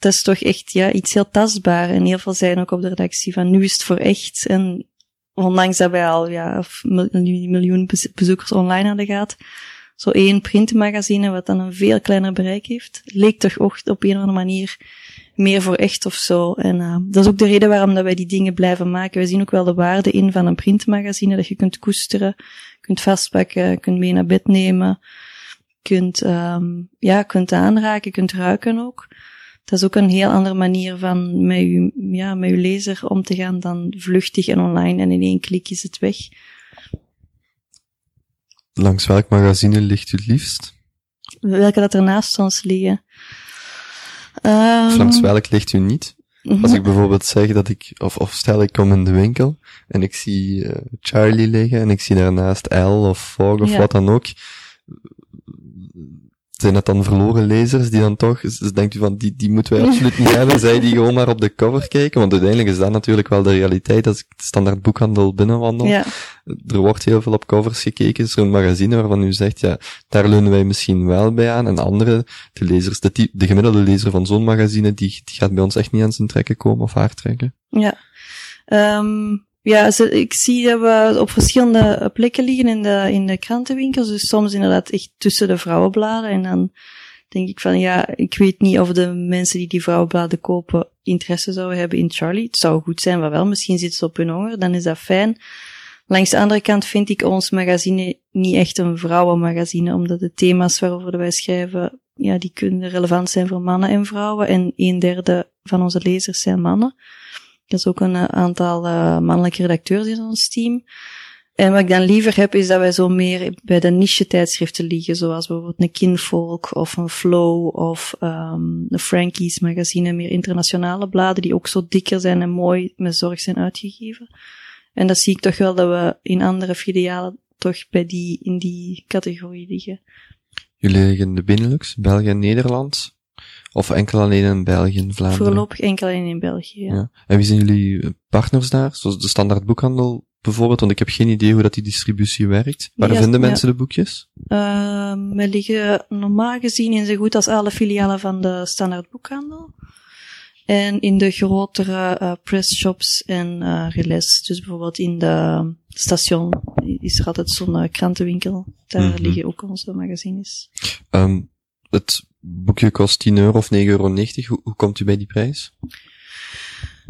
dat is toch echt ja, iets heel tastbaar. En heel veel zijn ook op de redactie van nu is het voor echt. En ondanks dat wij al ja, miljoen bezoekers online hadden gehad, zo één printmagazine wat dan een veel kleiner bereik heeft, leek toch ook op een of andere manier meer voor echt of zo. En uh, dat is ook de reden waarom dat wij die dingen blijven maken. We zien ook wel de waarde in van een printmagazine, dat je kunt koesteren, kunt vastpakken, kunt mee naar bed nemen, kunt, um, ja, kunt aanraken, kunt ruiken ook dat is ook een heel andere manier van met je, ja, met uw lezer om te gaan dan vluchtig en online en in één klik is het weg. Langs welk magazine ligt u het liefst? Welke dat er naast ons liggen. Um, langs welk ligt u niet? Als ik bijvoorbeeld zeg dat ik, of, of stel ik kom in de winkel en ik zie uh, Charlie liggen en ik zie daarnaast L of Fog of ja. wat dan ook zijn het dan verloren lezers die dan toch, dus denkt u van, die, die moeten wij absoluut niet hebben, zij die gewoon maar op de cover kijken, want uiteindelijk is dat natuurlijk wel de realiteit als ik de standaard boekhandel binnenwandel. Ja. Er wordt heel veel op covers gekeken, is er een magazine waarvan u zegt, ja, daar leunen wij misschien wel bij aan, en andere, de lezers, de, de gemiddelde lezer van zo'n magazine, die, die gaat bij ons echt niet aan zijn trekken komen of haar trekken. Ja. Um, ja, ik zie dat we op verschillende plekken liggen in de, in de krantenwinkels. Dus soms inderdaad echt tussen de vrouwenbladen. En dan denk ik van, ja, ik weet niet of de mensen die die vrouwenbladen kopen interesse zouden hebben in Charlie. Het zou goed zijn, maar wel. Misschien zitten ze op hun honger, dan is dat fijn. Langs de andere kant vind ik ons magazine niet echt een vrouwenmagazine, omdat de thema's waarover wij schrijven, ja, die kunnen relevant zijn voor mannen en vrouwen. En een derde van onze lezers zijn mannen. Er is ook een eh, aantal uh, mannelijke redacteurs in ons team. En wat ik dan liever heb, is dat wij zo meer bij de niche-tijdschriften liggen, zoals bijvoorbeeld een Kinfolk of een Flow of um, een Frankie's magazine, meer internationale bladen die ook zo dikker zijn en mooi met zorg zijn uitgegeven. En dat zie ik toch wel dat we in andere filialen toch bij die, in die categorie liggen. Jullie liggen de Benelux, België en Nederland. Of enkel alleen in België en Vlaanderen? Voorlopig enkel alleen in België, ja. ja. En wie zijn jullie partners daar? Zoals de standaard boekhandel bijvoorbeeld, want ik heb geen idee hoe dat die distributie werkt. Waar ja, vinden mensen ja. de boekjes? Uh, we liggen normaal gezien in zo goed als alle filialen van de standaard boekhandel. En in de grotere uh, pressshops en uh, relais. Dus bijvoorbeeld in de station is er altijd zo'n krantenwinkel. Daar mm -hmm. liggen ook onze magazines. Um, het boekje kost 10 euro of 9,90 euro. Hoe, hoe komt u bij die prijs?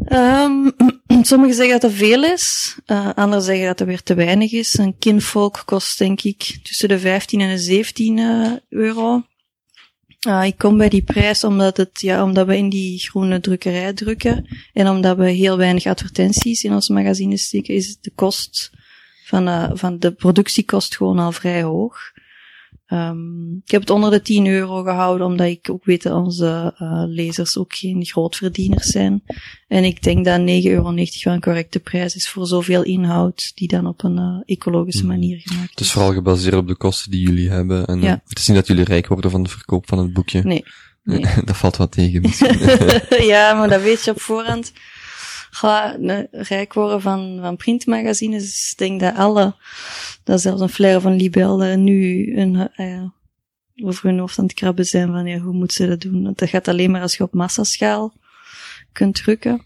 Um, sommigen zeggen dat er veel is, uh, anderen zeggen dat er weer te weinig is. Een kinfolk kost denk ik tussen de 15 en de 17 uh, euro. Uh, ik kom bij die prijs omdat, het, ja, omdat we in die groene drukkerij drukken en omdat we heel weinig advertenties in ons magazine steken, is de kost van, van de productiekost gewoon al vrij hoog. Um, ik heb het onder de 10 euro gehouden, omdat ik ook weet dat onze uh, lezers ook geen grootverdieners zijn. En ik denk dat 9,90 euro wel een correcte prijs is voor zoveel inhoud die dan op een uh, ecologische hmm. manier gemaakt is. Het is vooral gebaseerd op de kosten die jullie hebben. En ja. het is niet dat jullie rijk worden van de verkoop van het boekje. Nee. nee. dat valt wat tegen ja, maar dat weet je op voorhand ga rijk worden van, van printmagazines. Dus ik denk dat alle, dat zelfs een flair van Libelle nu een, uh, over hun hoofd aan het krabben zijn van ja, hoe moeten ze dat doen? Want dat gaat alleen maar als je op massaschaal kunt drukken.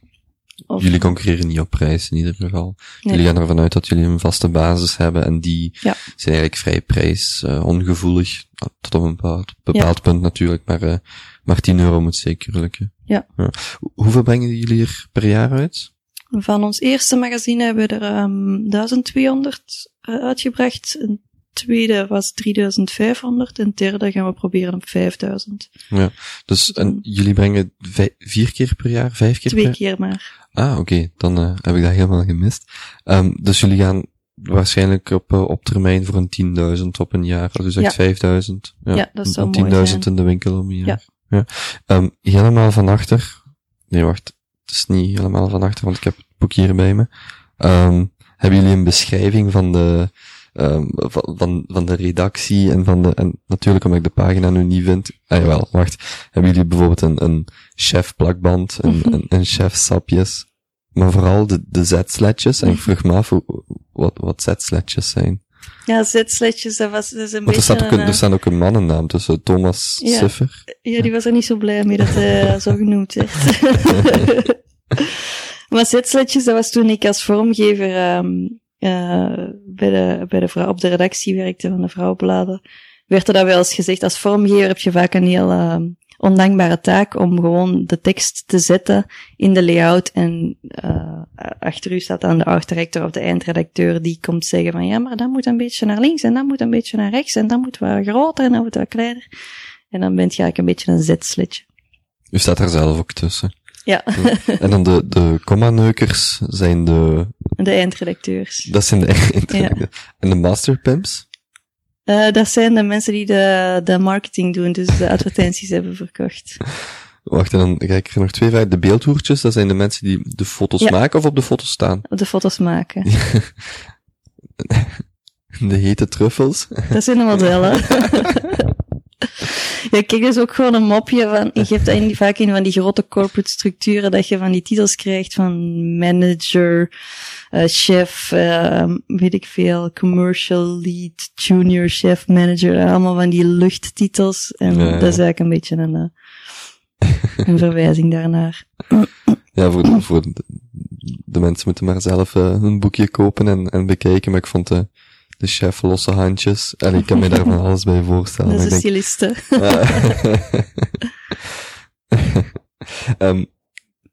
Of... Jullie concurreren niet op prijs in ieder geval. Jullie gaan ervan uit dat jullie een vaste basis hebben en die ja. zijn eigenlijk vrij prijs uh, ongevoelig. Tot op een bepaald, bepaald punt natuurlijk, maar, uh, maar 10 euro moet zeker lukken. Ja. ja. Hoeveel brengen jullie er per jaar uit? Van ons eerste magazine hebben we er um, 1200 uh, uitgebracht. Een tweede was 3500 en derde gaan we proberen op 5000. Ja, dus en jullie brengen vier keer per jaar, vijf keer Twee per keer maar. Ah, oké, okay. dan uh, heb ik dat helemaal gemist. Um, dus jullie gaan waarschijnlijk op, uh, op termijn voor een 10.000 op een jaar. Dus zegt ja. 5.000. Ja, ja, dat zou mooi 10.000 in de winkel om een jaar. Ja. Ja. Um, helemaal van achter. Nee, wacht. Het is niet helemaal van achter, want ik heb het boek hier bij me. Um, hebben jullie een beschrijving van de, um, van, van, van de redactie en van de, en natuurlijk omdat ik de pagina nu niet vind. Ah jawel, wacht. Hebben jullie bijvoorbeeld een, een chef plakband, een, een, een chef sapjes? Maar vooral de, de zetsletjes. En ik vroeg me af wat, wat zetsletjes zijn. Ja, zetsletjes, dat was is een beetje... Er, staat ook een, er staan ook een mannennaam tussen, Thomas ja. Suffer. Ja, die was er niet zo blij mee dat hij zo genoemd werd. maar zetsletjes, dat was toen ik als vormgever um, uh, bij, de, bij de vrouw, op de redactie werkte van de Vrouwenbladen. Werd er dat wel eens gezegd, als vormgever heb je vaak een heel... Uh, ondankbare taak om gewoon de tekst te zetten in de layout en uh, achter u staat dan de artdirector of de eindredacteur die komt zeggen van ja, maar dat moet een beetje naar links en dat moet een beetje naar rechts en dat moet wat groter en dat moet wat kleiner. En dan bent je eigenlijk een beetje een zetsletje. U staat er zelf ook tussen. Ja. En dan de, de comma-neukers zijn de... De eindredacteurs. Dat zijn de eindredacteurs. Ja. En de masterpimps? Uh, dat zijn de mensen die de, de marketing doen, dus de advertenties hebben verkocht. Wacht, en dan ga ik er nog twee vragen. De beeldhoertjes, dat zijn de mensen die de foto's ja. maken of op de foto's staan? Op de foto's maken. de hete truffels. Dat zijn de modellen. ja, kijk, dat is ook gewoon een mopje van, je geeft in, vaak in van die grote corporate structuren dat je van die titels krijgt van manager, uh, chef, uh, weet ik veel, commercial lead, junior chef, manager, allemaal van die luchttitels. En ja. dat is eigenlijk een beetje een, uh, een verwijzing daarnaar. Ja, voor, de, voor de, de, mensen moeten maar zelf een boekje kopen en, en bekijken, maar ik vond de, de chef losse handjes. En ik kan me daar van alles bij voorstellen. Dat is een styliste. um,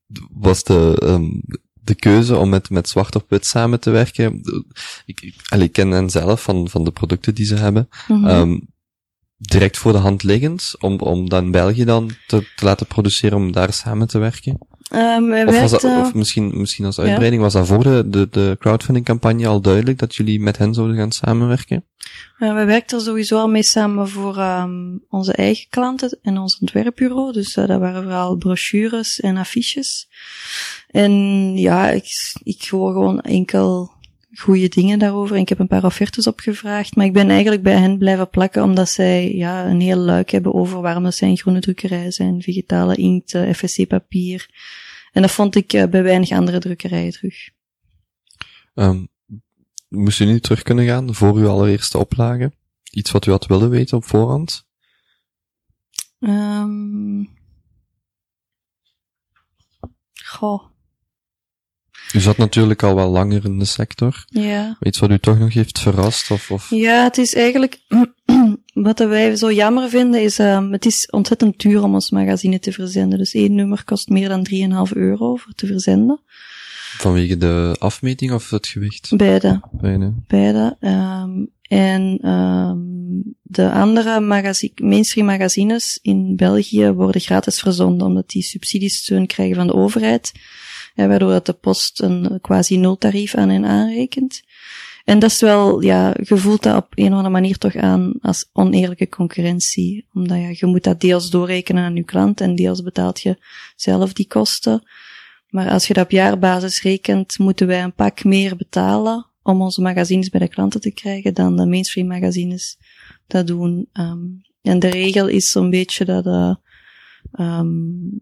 was de, um, de keuze om met, met zwart op wit samen te werken. Ik, ik, ik ken hen zelf van, van de producten die ze hebben. Mm -hmm. um, direct voor de hand liggend, om, om dan België dan te, te laten produceren, om daar samen te werken? Um, of, was dat, of misschien, misschien als uitbreiding, ja. was dat voor de, de, de crowdfunding campagne al duidelijk dat jullie met hen zouden gaan samenwerken? Uh, we werkten er sowieso al mee samen voor um, onze eigen klanten en ons ontwerpbureau. Dus uh, dat waren vooral brochures en affiches. En ja, ik, ik hoor gewoon enkel goede dingen daarover. En ik heb een paar offertes opgevraagd, maar ik ben eigenlijk bij hen blijven plakken omdat zij ja, een heel luik hebben over waarom dat zij groene drukkerij zijn, digitale inkt, uh, FSC-papier. En dat vond ik uh, bij weinig andere drukkerijen terug. Um, moest u nu terug kunnen gaan voor uw allereerste oplage? Iets wat u had willen weten op voorhand? Um, goh. U zat natuurlijk al wel langer in de sector. Ja. Iets wat u toch nog heeft verrast? Of, of? Ja, het is eigenlijk, wat wij zo jammer vinden is, um, het is ontzettend duur om ons magazine te verzenden. Dus één nummer kost meer dan 3,5 euro voor te verzenden. Vanwege de afmeting of het gewicht? Beide. Beide. Beide. Um, en um, de andere magazi mainstream magazines in België worden gratis verzonden, omdat die subsidiesteun krijgen van de overheid. Ja, waardoor dat de post een quasi nultarief aan hen aanrekent. En dat is wel, ja, je voelt dat op een of andere manier toch aan als oneerlijke concurrentie. Omdat ja, je moet dat deels doorrekenen aan je klant en deels betaalt je zelf die kosten. Maar als je dat op jaarbasis rekent, moeten wij een pak meer betalen om onze magazines bij de klanten te krijgen dan de mainstream magazines dat doen. Um, en de regel is zo'n beetje dat uh, um,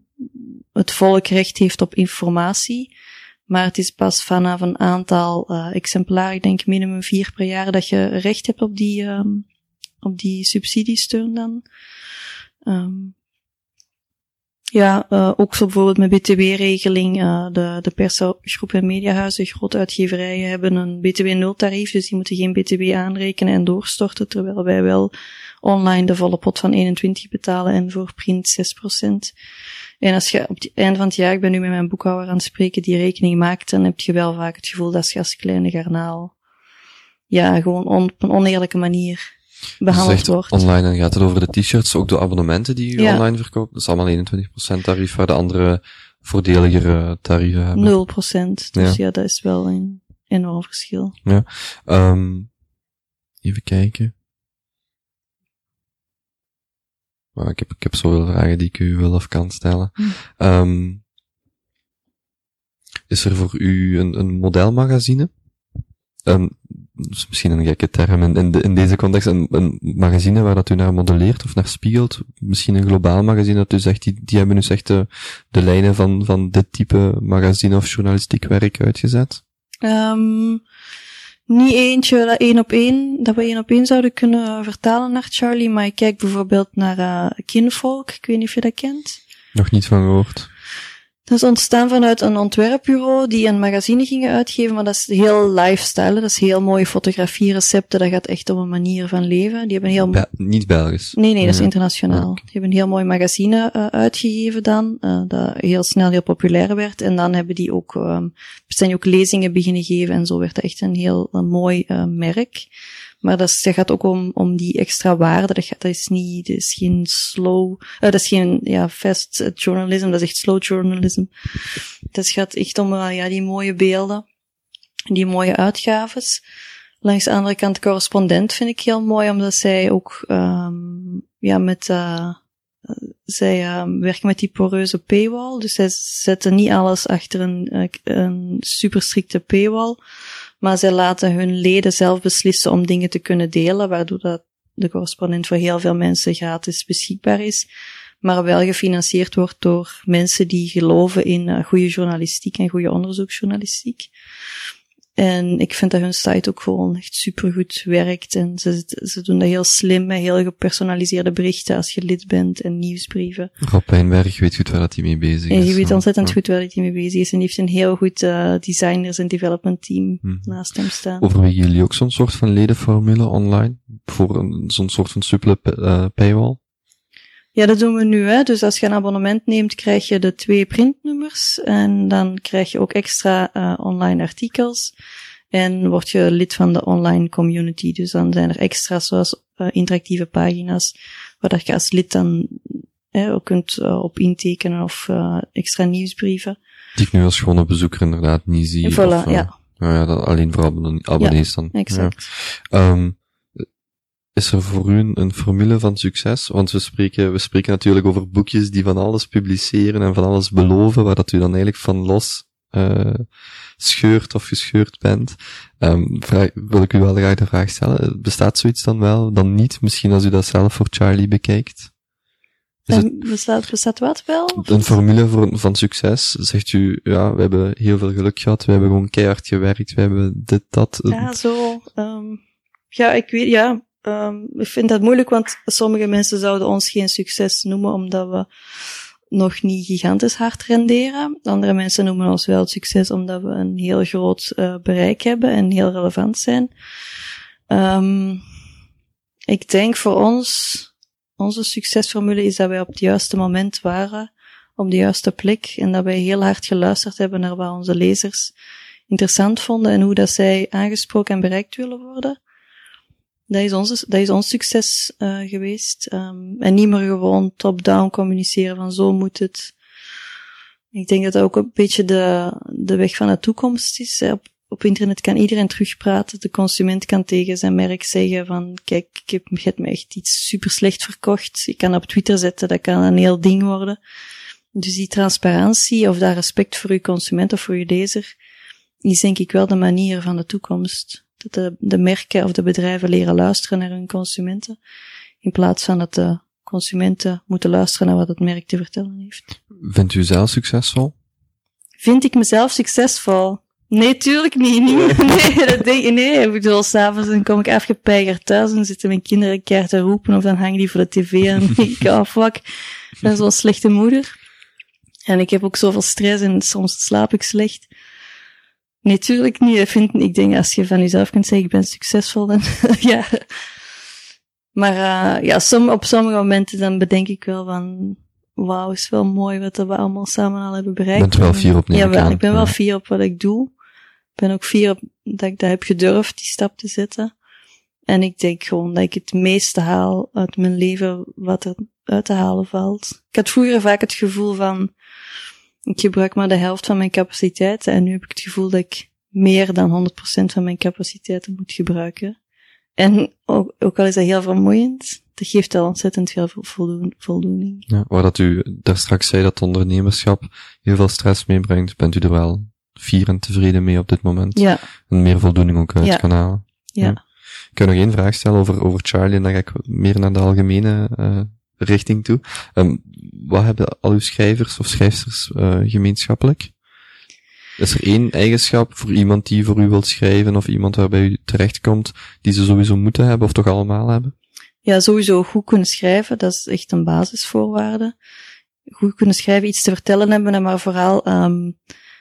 het volk recht heeft op informatie. Maar het is pas vanaf een aantal uh, exemplaren, ik denk minimum vier per jaar, dat je recht hebt op die, um, op die subsidiesteun dan. Um, ja, uh, ook zo bijvoorbeeld met BTW-regeling. Uh, de, de persgroep en mediahuizen, grote uitgeverijen, hebben een BTW-nultarief, dus die moeten geen BTW aanrekenen en doorstorten, terwijl wij wel online de volle pot van 21 betalen en voor print 6%. En als je op het einde van het jaar, ik ben nu met mijn boekhouder aan het spreken, die rekening maakt, dan heb je wel vaak het gevoel dat je als kleine garnaal, ja, gewoon on, op een oneerlijke manier behandeld wordt. Online en gaat het over de t-shirts, ook de abonnementen die je online verkoopt. Dat is allemaal 21% tarief, waar de andere voordeligere tarieven hebben. 0%. Dus ja, dat is wel een enorm verschil. Ja. Um, even kijken. Maar ik heb, ik heb zoveel vragen die ik u wel of kan stellen. Hm. Um, is er voor u een, een modelmagazine? Um, is misschien een gekke term in, in, de, in, deze context, een, een magazine waar dat u naar modelleert of naar spiegelt, misschien een globaal magazine dat u zegt, die, die hebben nu echt de, de lijnen van, van dit type magazine of journalistiek werk uitgezet? Um, niet eentje dat één op één, dat we één op één zouden kunnen vertalen naar Charlie, maar ik kijk bijvoorbeeld naar uh, Kinvolk, ik weet niet of je dat kent. Nog niet van gehoord. Dat is ontstaan vanuit een ontwerpbureau die een magazine gingen uitgeven, maar dat is heel lifestyle. Dat is heel mooie fotografie, recepten. Dat gaat echt om een manier van leven. Die hebben heel... niet Belgisch? Nee, nee, dat is internationaal. Die hebben een heel mooi magazine uh, uitgegeven dan, uh, dat heel snel heel populair werd. En dan hebben die ook, um, zijn ook lezingen beginnen geven en zo werd dat echt een heel een mooi uh, merk. Maar dat, is, dat gaat ook om, om die extra waarde. Dat, gaat, dat is niet, dat is geen slow, uh, dat is geen, ja, fast journalism, dat is echt slow journalism. Dat gaat echt om, uh, ja, die mooie beelden, die mooie uitgaves. Langs de andere kant, correspondent vind ik heel mooi, omdat zij ook, um, ja, met, uh, zij uh, werken met die poreuze paywall. Dus zij zetten niet alles achter een, een super strikte paywall. Maar zij laten hun leden zelf beslissen om dingen te kunnen delen, waardoor dat de correspondent voor heel veel mensen gratis beschikbaar is, maar wel gefinancierd wordt door mensen die geloven in uh, goede journalistiek en goede onderzoeksjournalistiek. En ik vind dat hun site ook gewoon echt supergoed werkt. En ze, ze doen dat heel slim met heel gepersonaliseerde berichten als je lid bent en nieuwsbrieven. Rob Pijnberg weet goed waar dat hij mee bezig is. En je weet ontzettend goed waar hij mee bezig is. En die heeft een heel goed uh, designers en development team hmm. naast hem staan. Overwegen jullie ook zo'n soort van ledenformule online? Voor zo'n soort van supele uh, paywall? Ja, dat doen we nu. Hè. Dus als je een abonnement neemt, krijg je de twee printnummers. En dan krijg je ook extra uh, online artikels. En word je lid van de online community. Dus dan zijn er extra's zoals uh, interactieve pagina's, waar je als lid dan ook kunt uh, op intekenen of extra nieuwsbrieven. Die ik nu als gewone bezoeker inderdaad niet zie. Voilà, of, ja. Nou ja, dat alleen voor abonnees ja, dan. Exact. Ja. Um, is er voor u een, formule van succes? Want we spreken, we spreken natuurlijk over boekjes die van alles publiceren en van alles beloven, waar dat u dan eigenlijk van los uh, scheurt of gescheurd bent. Um, vraag, wil ik u wel graag de vraag stellen, bestaat zoiets dan wel, dan niet? Misschien als u dat zelf voor Charlie bekijkt? Is het, bestaat, bestaat wat wel? Een formule voor, van succes. Zegt u, ja, we hebben heel veel geluk gehad, we hebben gewoon keihard gewerkt, we hebben dit, dat. Ja, zo. Um, ja, ik weet, ja, Um, ik vind dat moeilijk, want sommige mensen zouden ons geen succes noemen omdat we nog niet gigantisch hard renderen. Andere mensen noemen ons wel succes omdat we een heel groot uh, bereik hebben en heel relevant zijn. Um, ik denk voor ons, onze succesformule is dat wij op het juiste moment waren, op de juiste plek, en dat wij heel hard geluisterd hebben naar wat onze lezers interessant vonden en hoe dat zij aangesproken en bereikt willen worden dat is ons, dat is ons succes uh, geweest. Um, en niet meer gewoon top-down communiceren van zo moet het. Ik denk dat dat ook een beetje de, de weg van de toekomst is. Op, op internet kan iedereen terugpraten. De consument kan tegen zijn merk zeggen van, kijk, ik heb, je me echt iets super slecht verkocht. Ik kan op Twitter zetten, dat kan een heel ding worden. Dus die transparantie of dat respect voor je consument of voor je lezer, is denk ik wel de manier van de toekomst. Dat de, de merken of de bedrijven leren luisteren naar hun consumenten, in plaats van dat de consumenten moeten luisteren naar wat het merk te vertellen heeft. Vindt u zelf succesvol? Vind ik mezelf succesvol? Nee, tuurlijk niet. niet. Nee, dat denk ik, nee. Ik bedoel, s'avonds dan kom ik afgepeigerd thuis en zitten mijn kinderen een keer te roepen of dan hangen die voor de tv en dan denk ik, oh fuck, zo'n slechte moeder. En ik heb ook zoveel stress en soms slaap ik slecht. Nee, tuurlijk niet. Ik, vind, ik denk, als je van jezelf kunt zeggen, ik ben succesvol, dan ja. Maar uh, ja, som, op sommige momenten dan bedenk ik wel van, wauw, is wel mooi wat we allemaal samen al hebben bereikt. Bent er wel fier op Ja, wel, ik ben wel fier op wat ik doe. Ik ben ook fier op dat ik dat heb gedurfd, die stap te zetten. En ik denk gewoon dat ik het meeste haal uit mijn leven wat er uit te halen valt. Ik had vroeger vaak het gevoel van, ik gebruik maar de helft van mijn capaciteiten en nu heb ik het gevoel dat ik meer dan 100% van mijn capaciteiten moet gebruiken. En ook, ook al is dat heel vermoeiend, dat geeft al ontzettend veel voldoen, voldoening. Ja, waar dat u daar straks zei dat ondernemerschap heel veel stress meebrengt, bent u er wel fier en tevreden mee op dit moment? Ja. En meer voldoening ook uit Ja. kan halen? Ja. Ja. Ik kan nog één vraag stellen over, over Charlie en dan ga ik meer naar de algemene uh, richting toe. Um, wat hebben al uw schrijvers of schrijfsters uh, gemeenschappelijk? Is er één eigenschap voor iemand die voor u wilt schrijven of iemand waarbij u terechtkomt, die ze sowieso moeten hebben of toch allemaal hebben? Ja, sowieso goed kunnen schrijven, dat is echt een basisvoorwaarde. Goed kunnen schrijven, iets te vertellen hebben, maar vooral um,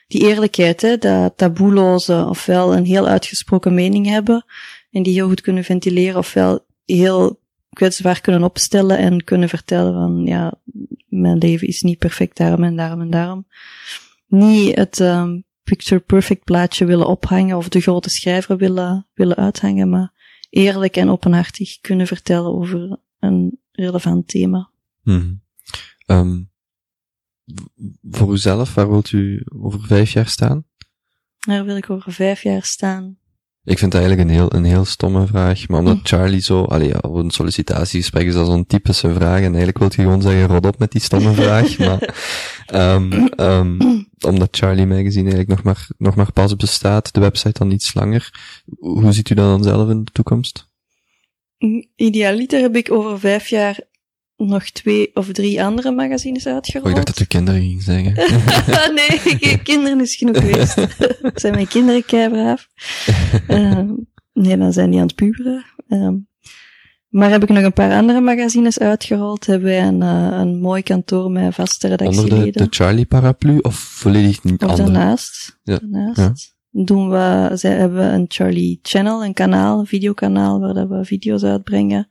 die eerlijkheid, hè, dat taboeloze, ofwel een heel uitgesproken mening hebben en die heel goed kunnen ventileren, ofwel heel kwetsbaar kunnen opstellen en kunnen vertellen van, ja, mijn leven is niet perfect daarom en daarom en daarom. Niet het um, picture perfect plaatje willen ophangen of de grote schrijver willen, willen uithangen, maar eerlijk en openhartig kunnen vertellen over een relevant thema. Hmm. Um, voor uzelf, waar wilt u over vijf jaar staan? Daar wil ik over vijf jaar staan. Ik vind het eigenlijk een heel, een heel stomme vraag, maar omdat Charlie zo, allee, op een sollicitatiegesprek is dat zo'n typische vraag en eigenlijk wil je gewoon zeggen, rot op met die stomme vraag, maar, um, um, omdat Charlie Magazine eigenlijk nog maar, nog maar pas bestaat, de website dan iets langer, hoe ziet u dat dan zelf in de toekomst? Idealiter heb ik over vijf jaar nog twee of drie andere magazines uitgerold. Oh, ik dacht dat u kinderen ging zeggen. nee, kinderen is genoeg geweest. zijn mijn kinderen keibraaf. uh, nee, dan zijn die aan het puberen. Uh, maar heb ik nog een paar andere magazines uitgerold. Hebben wij een, uh, een mooi kantoor met vaste redactieleden. Onder de, de Charlie paraplu of volledig niet of andere? daarnaast. Ja. daarnaast. Ja. Doen we, zij hebben een Charlie Channel, een kanaal, een videokanaal, waar dat we video's uitbrengen.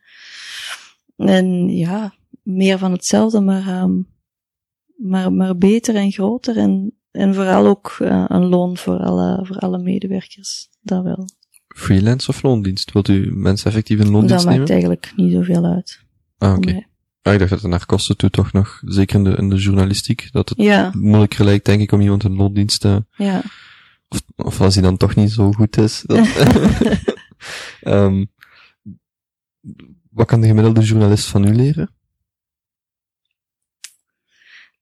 En ja, meer van hetzelfde, maar, um, maar, maar beter en groter. En, en vooral ook uh, een loon voor alle, voor alle medewerkers. Dat wel. Freelance of loondienst? Wilt u mensen effectief in loondienst Dat nemen? maakt eigenlijk niet zoveel uit. Ah, oké. Okay. Ah, ik dacht dat het naar kosten toe toch nog, zeker in de, in de journalistiek, dat het ja. moeilijker lijkt, denk ik, om iemand in loondienst te... Ja. Of, of als hij dan toch niet zo goed is. Dat, um, wat kan de gemiddelde journalist van u leren?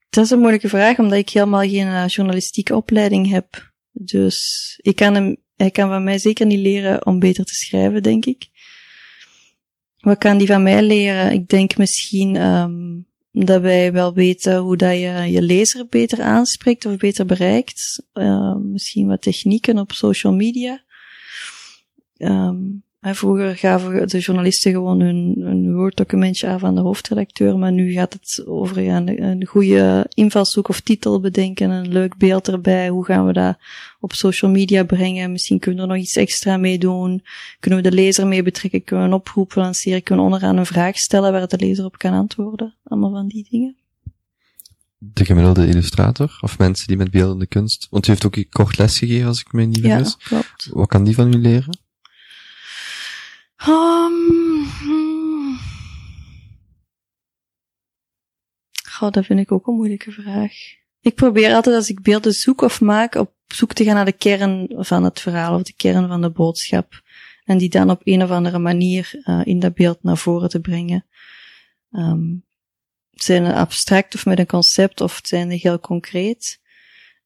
Dat is een moeilijke vraag, omdat ik helemaal geen uh, journalistieke opleiding heb. Dus ik kan hem, hij kan van mij zeker niet leren om beter te schrijven, denk ik. Wat kan die van mij leren? Ik denk misschien um, dat wij wel weten hoe dat je je lezer beter aanspreekt of beter bereikt. Uh, misschien wat technieken op social media. Um, Vroeger gaven de journalisten gewoon hun, hun Word-documentje af aan de hoofdredacteur, maar nu gaat het over ja, een, een goede invalshoek of titel bedenken, een leuk beeld erbij. Hoe gaan we dat op social media brengen? Misschien kunnen we er nog iets extra mee doen. Kunnen we de lezer mee betrekken? Kunnen we een oproep lanceren? Kunnen we onderaan een vraag stellen waar de lezer op kan antwoorden? Allemaal van die dingen. De gemiddelde illustrator of mensen die met beeldende kunst, want u heeft ook kort les gegeven als ik me niet vergis. Ja, klopt. Wat kan die van u leren? Um. Goh, dat vind ik ook een moeilijke vraag. Ik probeer altijd als ik beelden zoek of maak op zoek te gaan naar de kern van het verhaal of de kern van de boodschap. En die dan op een of andere manier uh, in dat beeld naar voren te brengen. Um, zijn abstract of met een concept of zijn heel concreet.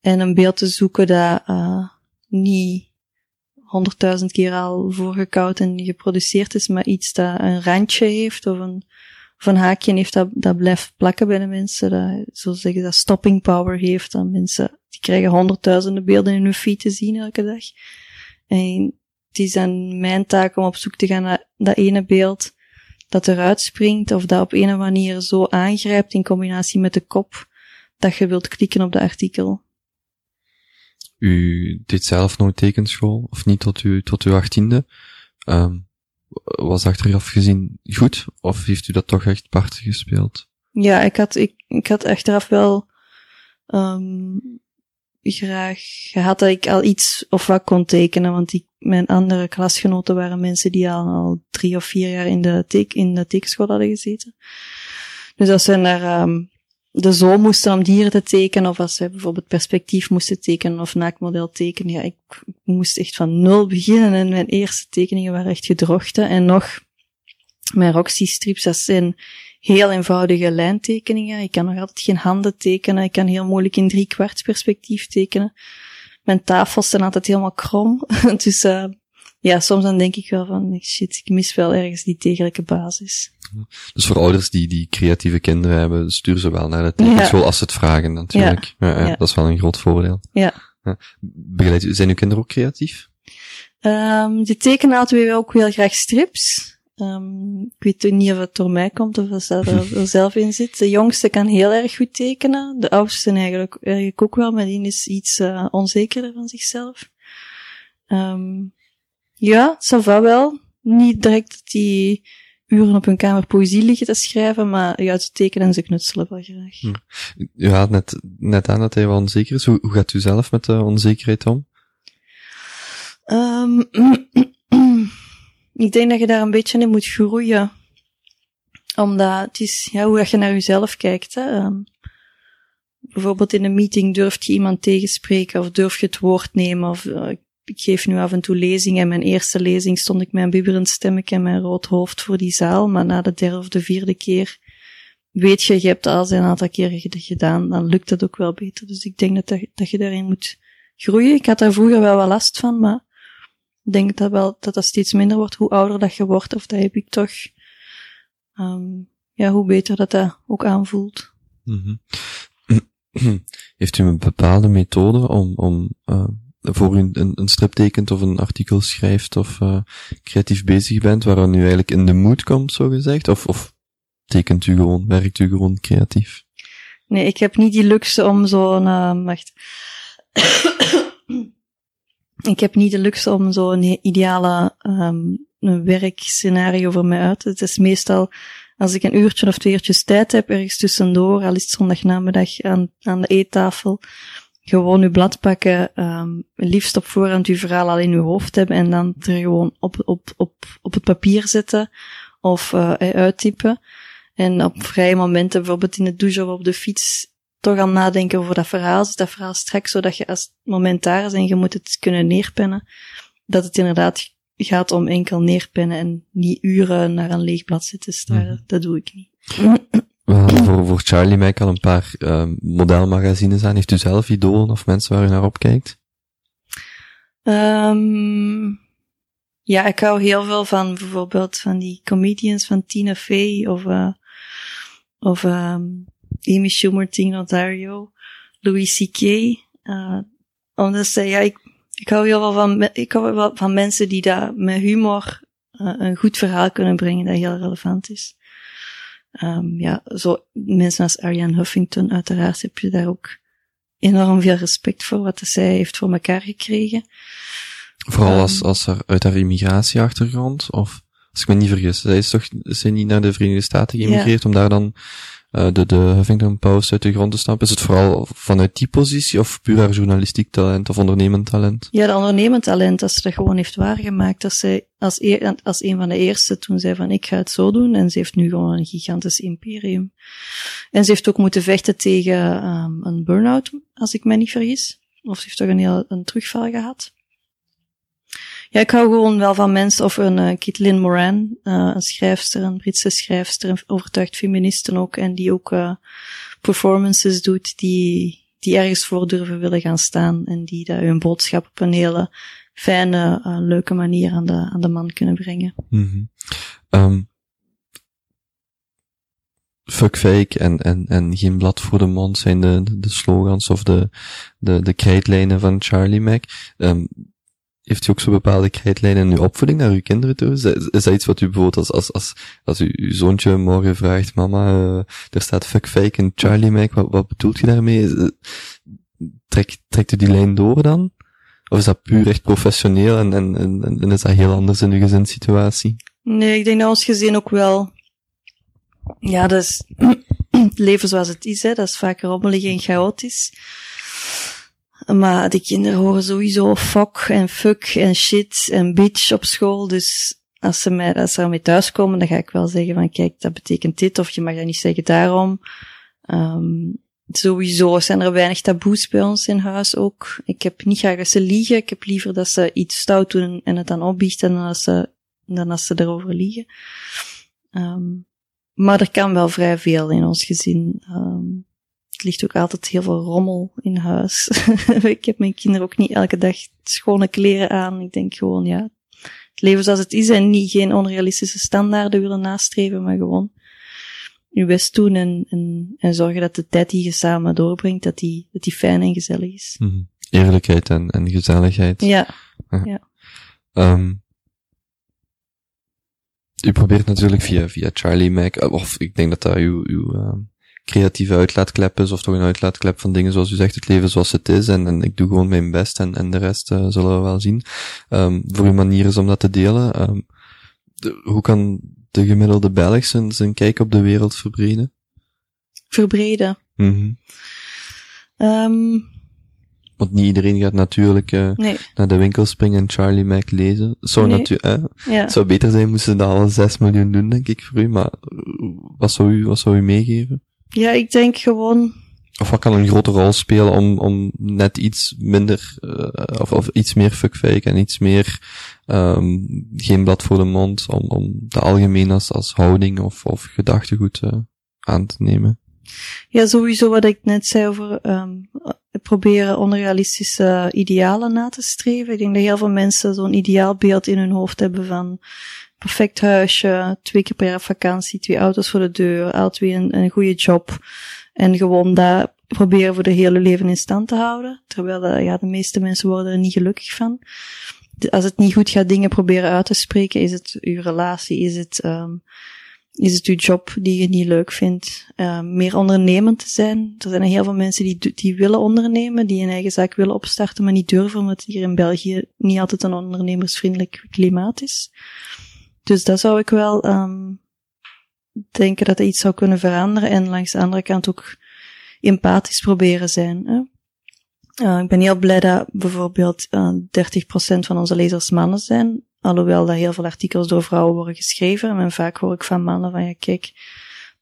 En een beeld te zoeken dat uh, niet honderdduizend keer al voorgekoud en geproduceerd is, maar iets dat een randje heeft of een, of haakje heeft dat, dat blijft plakken bij de mensen. Dat, zo zeggen, dat stopping power heeft. Dat mensen, die krijgen honderdduizenden beelden in hun feed te zien elke dag. En het is dan mijn taak om op zoek te gaan naar dat ene beeld dat eruit springt of dat op een of manier zo aangrijpt in combinatie met de kop dat je wilt klikken op de artikel. U deed zelf nooit tekenschool, of niet tot, u, tot uw achttiende. Um, was achteraf gezien goed, of heeft u dat toch echt parten gespeeld? Ja, ik had, ik, ik had achteraf wel um, graag gehad dat ik al iets of wat kon tekenen, want die, mijn andere klasgenoten waren mensen die al, al drie of vier jaar in de, teken, in de tekenschool hadden gezeten. Dus als ze naar um, de zoon moesten om dieren te tekenen, of als ze bijvoorbeeld perspectief moesten tekenen of naakmodel tekenen, ja, ik, moest echt van nul beginnen en mijn eerste tekeningen waren echt gedrochten. En nog, mijn Roxy strips, dat zijn heel eenvoudige lijntekeningen. Ik kan nog altijd geen handen tekenen. Ik kan heel moeilijk in drie perspectief tekenen. Mijn tafels zijn altijd helemaal krom. dus uh, ja, soms dan denk ik wel van, shit, ik mis wel ergens die degelijke basis. Dus voor ouders die, die creatieve kinderen hebben, stuur ze wel naar de tekenschool ja. als ze het vragen natuurlijk. Ja. Ja, Dat is wel een groot voordeel. Ja. Begeleid, zijn uw kinderen ook creatief? Um, die tekenen altijd weer ook heel graag strips. Um, ik weet niet of het door mij komt of of dat er, zelf in zit. De jongste kan heel erg goed tekenen. De oudste eigenlijk, eigenlijk ook wel, maar die is iets uh, onzekerder van zichzelf. Um, ja, ça va wel. Niet direct dat die uren op hun kamer poëzie liggen te schrijven, maar ja, ze tekenen en ze knutselen wel graag. Hm. U had net, net aan dat hij wel onzeker is. Hoe, hoe gaat u zelf met de onzekerheid om? Um, ik denk dat je daar een beetje in moet groeien. Omdat het is ja, hoe je naar jezelf kijkt. Hè. Um, bijvoorbeeld in een meeting durf je iemand tegenspreken of durf je het woord nemen. Of uh, ik geef nu af en toe lezingen. En mijn eerste lezing stond ik met een bibberend stemmetje en mijn rood hoofd voor die zaal. Maar na de derde of de vierde keer weet je, je hebt al een aantal keren gedaan, dan lukt het ook wel beter. Dus ik denk dat, dat je daarin moet groeien. Ik had daar vroeger wel wat last van, maar ik denk dat wel dat dat steeds minder wordt hoe ouder dat je wordt, of dat heb ik toch, um, ja, hoe beter dat dat ook aanvoelt. -hmm. Heeft u een bepaalde methode om, om uh, voor u een, een strip tekent of een artikel schrijft of uh, creatief bezig bent, waaraan u eigenlijk in de mood komt, zo gezegd? Of, of tekent u gewoon, werkt u gewoon creatief? Nee, ik heb niet die luxe om zo'n, uh, wacht. ik heb niet de luxe om zo'n ideale um, werkscenario voor mij uit. Het is meestal als ik een uurtje of twee uurtjes tijd heb, ergens tussendoor, al is het zondagnamiddag aan, aan de eettafel, gewoon uw blad pakken, um, liefst op voorhand uw verhaal al in uw hoofd hebben en dan er gewoon op, op, op, op het papier zetten of uh, uittypen. En op vrije momenten, bijvoorbeeld in de douche of op de fiets, toch aan nadenken over dat verhaal. Dus dat verhaal straks, zodat je als het moment daar is en je moet het kunnen neerpennen, dat het inderdaad gaat om enkel neerpennen en niet uren naar een leeg blad zitten staren. Mm -hmm. Dat doe ik niet. Voor, Charlie Mac al een paar uh, modelmagazines aan. Heeft u zelf idolen of mensen waar u naar opkijkt? Um, ja, ik hou heel veel van bijvoorbeeld van die comedians van Tina Fey of, uh, of um, Amy Schumer, Tina Ontario, Louis C.K. Uh, omdat ze, ja, ik, ik hou heel veel van, ik hou wel van mensen die daar met humor uh, een goed verhaal kunnen brengen dat heel relevant is. Um, ja, zo mensen als Ariane Huffington, uiteraard heb je daar ook enorm veel respect voor wat zij heeft voor elkaar gekregen. Vooral um, als, als er uit haar immigratieachtergrond, of als ik me niet vergis, zij is toch, is zij niet naar de Verenigde Staten geëmigreerd ja. om daar dan uh, de, de Huffington Post uit de grond te stampen? Is het vooral vanuit die positie of puur journalistiek talent of ondernemend talent? Ja, de ondernemend talent, dat ze dat gewoon heeft waargemaakt. Dat ze als, e als een van de eerste toen zei van ik ga het zo doen en ze heeft nu gewoon een gigantisch imperium. En ze heeft ook moeten vechten tegen um, een burn-out, als ik me niet vergis. Of ze heeft toch een heel een terugval gehad. Ja, ik hou gewoon wel van mensen, of een uh, Caitlin Moran, uh, een schrijfster, een Britse schrijfster, een overtuigd feministen ook, en die ook uh, performances doet die, die ergens voor durven willen gaan staan en die daar hun boodschap op een hele fijne, leuke manier aan de, aan de man kunnen brengen. Mm -hmm. fuck fake en, en, en geen blad voor de mond zijn de, de, slogans of de, de, de krijtlijnen van Charlie Mac. Um, heeft u ook zo bepaalde krijtlijnen in uw opvoeding naar uw kinderen toe? Is, is dat iets wat u bijvoorbeeld als, als, als, als u, uw zoontje morgen vraagt, mama, uh, er staat fuck fake en Charlie Mac, wat, wat bedoelt je daarmee? Trekt, trekt u die lijn door dan? Of is dat puur echt professioneel en, en, en, en is dat heel anders in uw gezinssituatie? Nee, ik denk dat ons gezin ook wel ja, dat is het leven zoals het is, hè. Dat is vaak rommelig en chaotisch. Maar de kinderen horen sowieso fuck en fuck en shit en bitch op school. Dus als ze, mij, als ze ermee thuiskomen, dan ga ik wel zeggen van kijk, dat betekent dit. Of je mag dat niet zeggen daarom. Um, sowieso zijn er weinig taboes bij ons in huis ook. Ik heb niet graag dat ze liegen. Ik heb liever dat ze iets stout doen en het dan opbiechten dan als ze, dan als ze erover liegen. Um, maar er kan wel vrij veel in ons gezin. Um, ligt ook altijd heel veel rommel in huis. ik heb mijn kinderen ook niet elke dag schone kleren aan. Ik denk gewoon, ja, het leven zoals het is en niet geen onrealistische standaarden willen nastreven, maar gewoon je best doen en, en, en zorgen dat de tijd die je samen doorbrengt, dat die, dat die fijn en gezellig is. Mm -hmm. Eerlijkheid en, en gezelligheid. Ja. ja. ja. Um, u probeert natuurlijk via, via Charlie Mac, of ik denk dat dat uw, uw uh, creatieve uitlaatklep is, of toch een uitlaatklep van dingen zoals u zegt, het leven zoals het is, en, en ik doe gewoon mijn best, en, en de rest uh, zullen we wel zien. Um, voor uw manier is om dat te delen. Um, de, hoe kan de gemiddelde Belg zijn, zijn kijk op de wereld verbreden? Verbreden? Mm -hmm. um, want niet iedereen gaat natuurlijk uh, nee. naar de winkel springen en Charlie Mac lezen. Zou nee. natuurlijk, ja. het zou beter zijn moesten ze dat alle 6 miljoen doen, denk ik, voor u. Maar wat zou u, wat zou u meegeven? Ja, ik denk gewoon... Of wat kan een grote rol spelen om, om net iets minder, uh, of, of iets meer fuckfake en iets meer, um, geen blad voor de mond, om, om de algemeen als, als houding of, of gedachtegoed uh, aan te nemen? Ja, sowieso wat ik net zei over um, proberen onrealistische idealen na te streven. Ik denk dat heel veel mensen zo'n ideaalbeeld in hun hoofd hebben van perfect huisje, twee keer per jaar vakantie, twee auto's voor de deur, al twee een, een goede job. En gewoon dat proberen voor de hele leven in stand te houden. Terwijl de, ja, de meeste mensen worden er niet gelukkig van. Als het niet goed gaat dingen proberen uit te spreken, is het uw relatie, is het um, is het uw job die je niet leuk vindt? Uh, meer ondernemend te zijn. Er zijn heel veel mensen die, die willen ondernemen, die een eigen zaak willen opstarten, maar niet durven, omdat hier in België niet altijd een ondernemersvriendelijk klimaat is. Dus dat zou ik wel um, denken dat dat iets zou kunnen veranderen. En langs de andere kant ook empathisch proberen zijn. Hè? Uh, ik ben heel blij dat bijvoorbeeld uh, 30% van onze lezers mannen zijn. Alhoewel dat heel veel artikels door vrouwen worden geschreven. En vaak hoor ik van mannen van ja, kijk,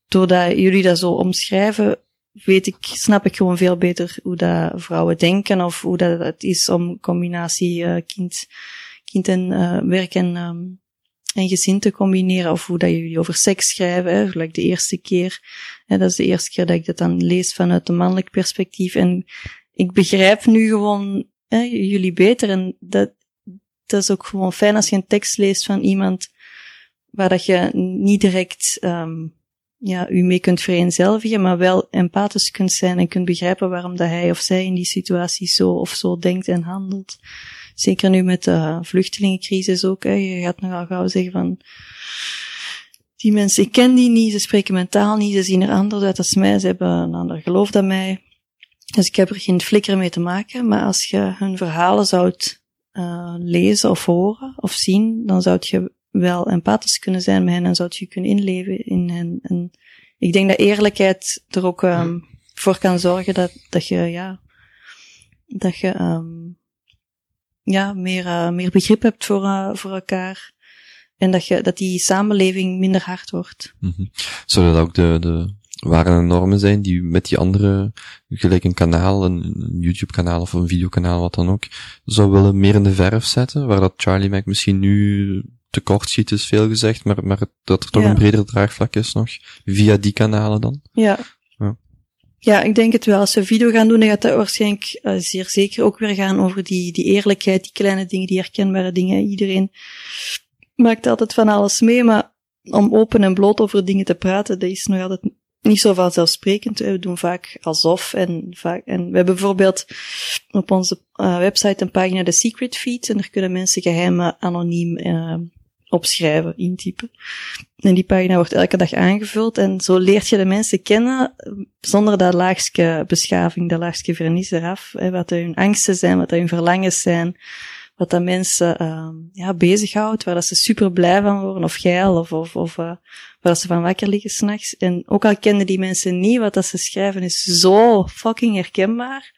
doordat jullie dat zo omschrijven, weet ik, snap ik gewoon veel beter hoe dat vrouwen denken of hoe dat het is om combinatie uh, kind, kind en werk en, um, en gezin te combineren. Of hoe dat jullie over seks schrijven, hè, gelijk de eerste keer. Hè, dat is de eerste keer dat ik dat dan lees vanuit een mannelijk perspectief. En ik begrijp nu gewoon hè, jullie beter en dat, dat is ook gewoon fijn als je een tekst leest van iemand waar dat je niet direct um, ja, u mee kunt vereenzelvigen, maar wel empathisch kunt zijn en kunt begrijpen waarom dat hij of zij in die situatie zo of zo denkt en handelt. Zeker nu met de vluchtelingencrisis ook. Hè. Je gaat nogal gauw zeggen van die mensen, ik ken die niet, ze spreken mentaal niet, ze zien er anders uit als mij, ze hebben een ander geloof dan mij. Dus ik heb er geen flikker mee te maken, maar als je hun verhalen zou uh, lezen of horen of zien, dan zou je wel empathisch kunnen zijn met hen en zou je kunnen inleven in hen. En ik denk dat eerlijkheid er ook um, voor kan zorgen dat, dat je, ja, dat je, um, ja, meer, uh, meer begrip hebt voor, uh, voor elkaar. En dat je, dat die samenleving minder hard wordt. Mm -hmm. Zou dat ook de, de, waar er normen zijn die met die andere, gelijk een kanaal, een, YouTube kanaal of een videokanaal, wat dan ook, zou willen meer in de verf zetten, waar dat Charlie Mac misschien nu tekort schiet is veel gezegd, maar, maar dat er toch een breder draagvlak is nog, via die kanalen dan? Ja. Ja. Ik denk het wel. Als ze video gaan doen, dan gaat dat waarschijnlijk uh, zeer zeker ook weer gaan over die, die eerlijkheid, die kleine dingen, die herkenbare dingen. Iedereen maakt altijd van alles mee, maar om open en bloot over dingen te praten, dat is nog altijd niet zo vanzelfsprekend. We doen vaak alsof en vaak, en we hebben bijvoorbeeld op onze uh, website een pagina de Secret Feed en daar kunnen mensen geheimen anoniem opschrijven, intypen. En die pagina wordt elke dag aangevuld en zo leert je de mensen kennen zonder dat laagste beschaving, dat laagste vernis eraf. Hè, wat hun angsten zijn, wat hun verlangens zijn, wat dat mensen uh, ja, bezighoudt, waar dat ze super blij van worden, of geil, of, of, of uh, waar dat ze van wakker liggen s'nachts. En ook al kennen die mensen niet, wat dat ze schrijven is zo fucking herkenbaar,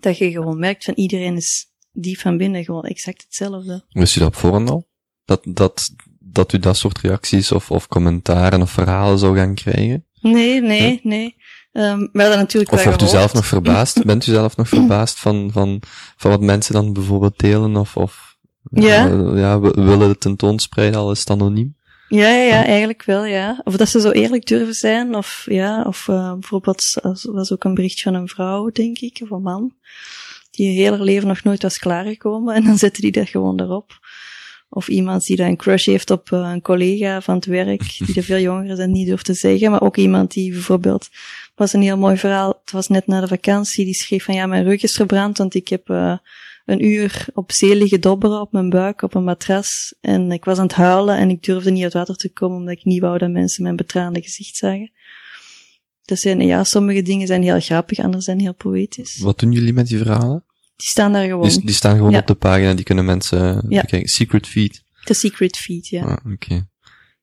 dat je gewoon merkt van iedereen is diep van binnen gewoon exact hetzelfde. Wist je dat op voorhand al? Dat, dat, dat u dat soort reacties of, of commentaren of verhalen zou gaan krijgen? Nee, nee, nee. Um, maar dan natuurlijk of wordt u zelf nog verbaasd? Bent u zelf nog verbaasd van, van, van wat mensen dan bijvoorbeeld delen of, of ja. Uh, ja, willen het tentoonspreiden al is het anoniem? Ja, ja, ja, eigenlijk wel, ja. Of dat ze zo eerlijk durven zijn, of ja, of uh, bijvoorbeeld was ook een bericht van een vrouw, denk ik, of een man, die heel hele leven nog nooit was klaargekomen, en dan zetten die dat gewoon erop. Of iemand die dan een crush heeft op uh, een collega van het werk, die er veel jonger is en niet durft te zeggen, maar ook iemand die bijvoorbeeld was een heel mooi verhaal. Het was net na de vakantie. Die schreef van ja, mijn rug is verbrand, want ik heb uh, een uur op zee liggen dobberen op mijn buik op een matras. En ik was aan het huilen en ik durfde niet uit water te komen omdat ik niet wou dat mensen mijn betraande gezicht zagen. Dus zijn, ja, sommige dingen zijn heel grappig, andere zijn heel poëtisch. Wat doen jullie met die verhalen? Die staan daar gewoon. Die, die staan gewoon ja. op de pagina, die kunnen mensen ja. bekijken. Secret feed. De secret feed, ja. Ah, Oké. Okay.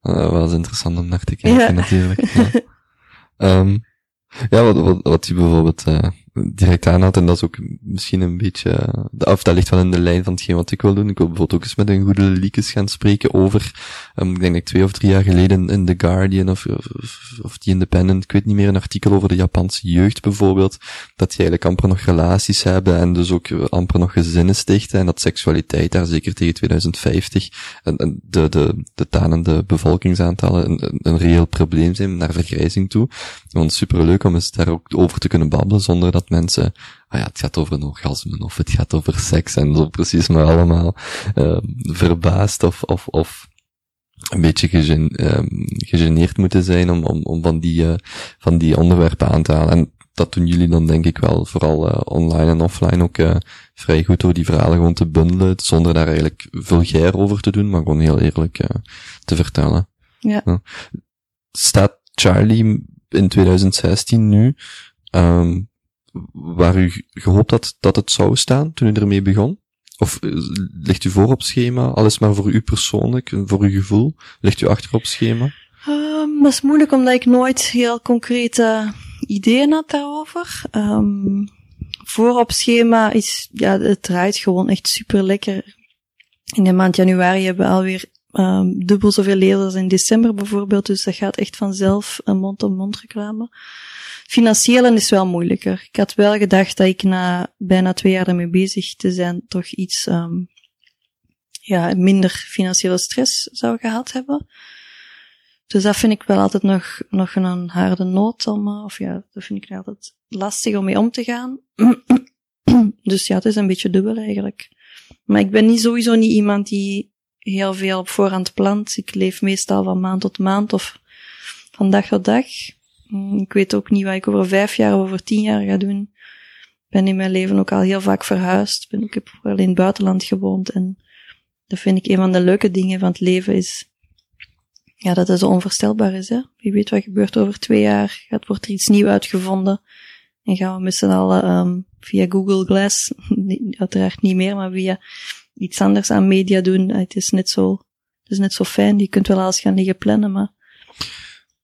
Uh, dat was interessant om naar te kijken, ja. natuurlijk. Ja. um, ja, wat, wat, wat je bijvoorbeeld uh, direct aanhaalt, en dat is ook misschien een beetje, of dat ligt wel in de lijn van hetgeen wat ik wil doen. Ik wil bijvoorbeeld ook eens met een goede Liekes gaan spreken over, um, ik denk dat ik twee of drie jaar geleden in The Guardian of, of, of The Independent, ik weet niet meer, een artikel over de Japanse jeugd bijvoorbeeld, dat die eigenlijk amper nog relaties hebben en dus ook amper nog gezinnen stichten en dat seksualiteit daar zeker tegen 2050 en, en de, de, de tanende bevolkingsaantallen een, een reëel probleem zijn naar vergrijzing toe. Want superleuk om eens daar ook over te kunnen babbelen zonder dat mensen, ah ja, het gaat over een orgasme of het gaat over seks en zo precies maar allemaal uh, verbaasd of, of, of een beetje gegen, um, gegeneerd moeten zijn om, om, om van die, uh, van die onderwerpen aan te halen. En dat doen jullie dan denk ik wel, vooral uh, online en offline ook uh, vrij goed door die verhalen gewoon te bundelen, zonder daar eigenlijk vulgair over te doen, maar gewoon heel eerlijk te vertellen. Ja. ja. Staat Charlie in 2016 nu, um, waar u gehoopt had dat het zou staan toen u ermee begon? Of eh, ligt u voor op schema? Alles maar voor u persoonlijk, voor uw gevoel? Ligt u achter op schema? Um, dat is moeilijk omdat ik nooit heel concrete ideeën had daarover. Um, voor op schema is, ja, het draait gewoon echt super lekker. In de maand januari hebben we alweer um, dubbel zoveel lezers in december bijvoorbeeld, dus dat gaat echt vanzelf een mond-op-mond reclame. Financiële is wel moeilijker. Ik had wel gedacht dat ik na bijna twee jaar ermee bezig te zijn toch iets um, ja, minder financiële stress zou gehad hebben. Dus dat vind ik wel altijd nog, nog een harde noot om, uh, of ja, dat vind ik altijd lastig om mee om te gaan. dus ja, het is een beetje dubbel eigenlijk. Maar ik ben niet sowieso niet iemand die heel veel op voorhand plant. Ik leef meestal van maand tot maand of van dag tot dag. Mm, ik weet ook niet wat ik over vijf jaar of over tien jaar ga doen. Ik ben in mijn leven ook al heel vaak verhuisd. Ik heb wel in het buitenland gewoond. En dat vind ik een van de leuke dingen van het leven is, ja, dat het zo onvoorstelbaar is. Hè? Wie weet wat gebeurt over twee jaar. Gaat, wordt er iets nieuws uitgevonden. En gaan we met z'n allen um, via Google Glass, uiteraard niet meer, maar via iets anders aan media doen. Het is net zo, het is net zo fijn. Je kunt wel alles gaan liggen plannen, maar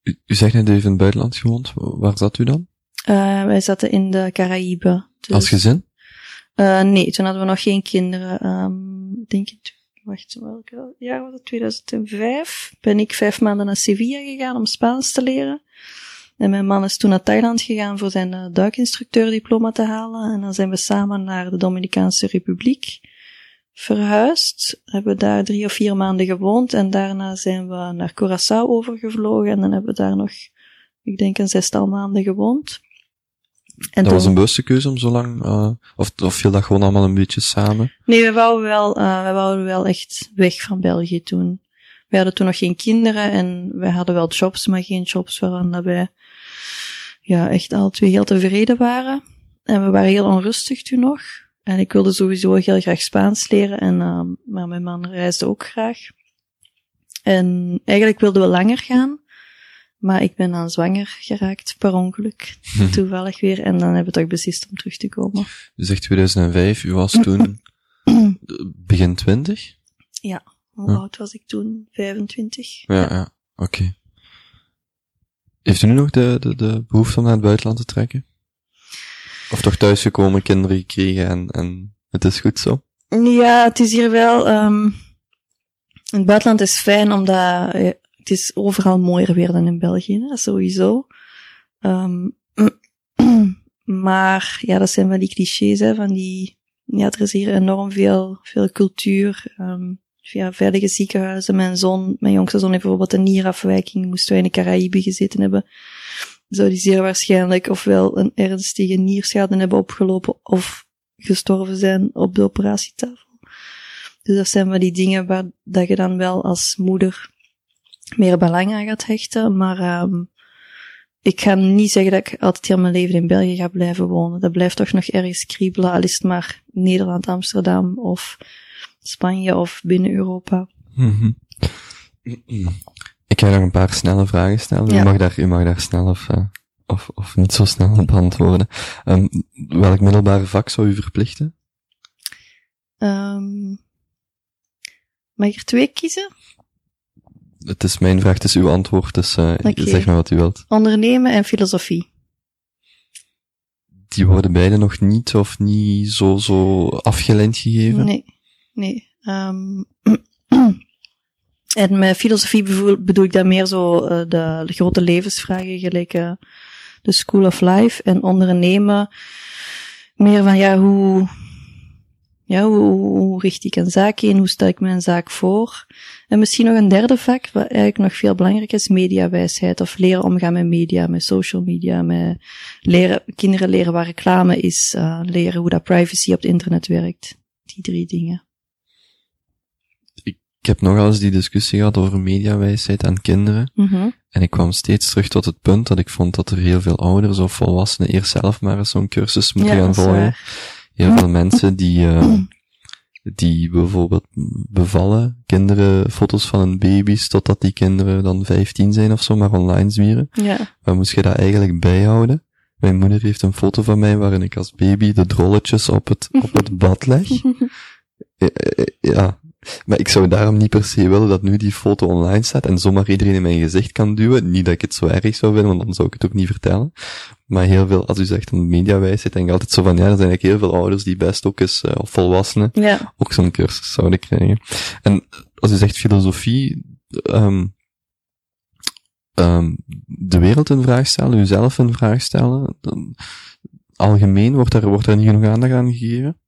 u, u zegt net even in het buitenland gewoond. Waar zat u dan? Uh, wij zaten in de Caraïbe. Dus, Als gezin? Uh, nee, toen hadden we nog geen kinderen. Um, denk ik, wacht, welke jaar was het? 2005. Ben ik vijf maanden naar Sevilla gegaan om Spaans te leren. En mijn man is toen naar Thailand gegaan voor zijn uh, duikinstructeurdiploma te halen. En dan zijn we samen naar de Dominicaanse Republiek verhuisd. Hebben we daar drie of vier maanden gewoond. En daarna zijn we naar Curaçao overgevlogen. En dan hebben we daar nog, ik denk, een zestal maanden gewoond. En dat was een bewuste keuze om zo lang, uh, of, of viel dat gewoon allemaal een beetje samen? Nee, we wouden wel, uh, we wouden wel echt weg van België toen. We hadden toen nog geen kinderen en we hadden wel jobs, maar geen jobs waarvan wij ja, echt al twee heel tevreden waren. En we waren heel onrustig toen nog. En ik wilde sowieso heel graag Spaans leren, en, uh, maar mijn man reisde ook graag. En eigenlijk wilden we langer gaan. Maar ik ben dan zwanger geraakt per ongeluk. Toevallig weer. En dan hebben we toch beslist om terug te komen. U zegt 2005, u was toen begin 20? Ja, hoe oud was ik toen? 25. Ja, ja, ja. oké. Heeft u nu nog de, de, de behoefte om naar het buitenland te trekken? Of toch thuisgekomen, kinderen gekregen en, en het is goed zo? Ja, het is hier wel... Um, het buitenland is fijn omdat eh, het is overal mooier weer dan in België, sowieso. Um, maar ja, dat zijn wel die clichés, hè, van die, ja, er is hier enorm veel, veel cultuur, um, ja, veilige ziekenhuizen. Mijn zoon, mijn jongste zoon heeft bijvoorbeeld een nierafwijking, moesten wij in de Caraïbe gezeten hebben. Zou die zeer waarschijnlijk ofwel een ernstige nierschade hebben opgelopen of gestorven zijn op de operatietafel. Dus dat zijn wel die dingen waar dat je dan wel als moeder meer belang aan gaat hechten. Maar um, ik ga niet zeggen dat ik altijd heel mijn leven in België ga blijven wonen. Dat blijft toch nog ergens kriebelen, al is het maar Nederland, Amsterdam of Spanje of binnen Europa. Mm Ik ga nog een paar snelle vragen stellen. Ja. U, mag daar, u mag daar snel of, uh, of, of niet zo snel op antwoorden. Um, welk middelbare vak zou u verplichten? Um, mag ik er twee kiezen? Het is mijn vraag, het is uw antwoord, dus uh, okay. zeg maar wat u wilt. Ondernemen en filosofie. Die worden beide nog niet of niet zo, zo afgeleid gegeven? Nee, nee. Um, en met filosofie bedoel ik dan meer zo uh, de, grote levensvragen, gelijk uh, de School of Life. En ondernemen meer van, ja, hoe, ja, hoe, richt ik een zaak in? Hoe stel ik mijn zaak voor? En misschien nog een derde vak, wat eigenlijk nog veel belangrijker is, mediawijsheid. Of leren omgaan met media, met social media, met leren, kinderen leren waar reclame is, uh, leren hoe dat privacy op het internet werkt. Die drie dingen. Ik heb nogal eens die discussie gehad over mediawijsheid aan kinderen. Mm -hmm. En ik kwam steeds terug tot het punt dat ik vond dat er heel veel ouders of volwassenen eerst zelf maar eens zo'n cursus moeten ja, gaan volgen heel veel mensen die, uh, die bijvoorbeeld bevallen, kinderen, foto's van hun baby's, totdat die kinderen dan 15 zijn of zo, maar online zwieren. Ja. Waar moest je dat eigenlijk bijhouden? Mijn moeder heeft een foto van mij waarin ik als baby de drolletjes op het, op het bad leg. ja, maar ik zou daarom niet per se willen dat nu die foto online staat en zomaar iedereen in mijn gezicht kan duwen. Niet dat ik het zo erg zou vinden, want dan zou ik het ook niet vertellen. Maar heel veel, als u zegt een mediawijsheid, denk ik altijd zo van, ja, er zijn eigenlijk heel veel ouders die best ook eens, uh, of volwassenen, ja. ook zo'n cursus zouden krijgen. En als u zegt filosofie, um, um, de wereld in vraag stellen, uzelf in vraag stellen, dan, algemeen wordt daar, wordt daar niet genoeg aandacht aan gegeven?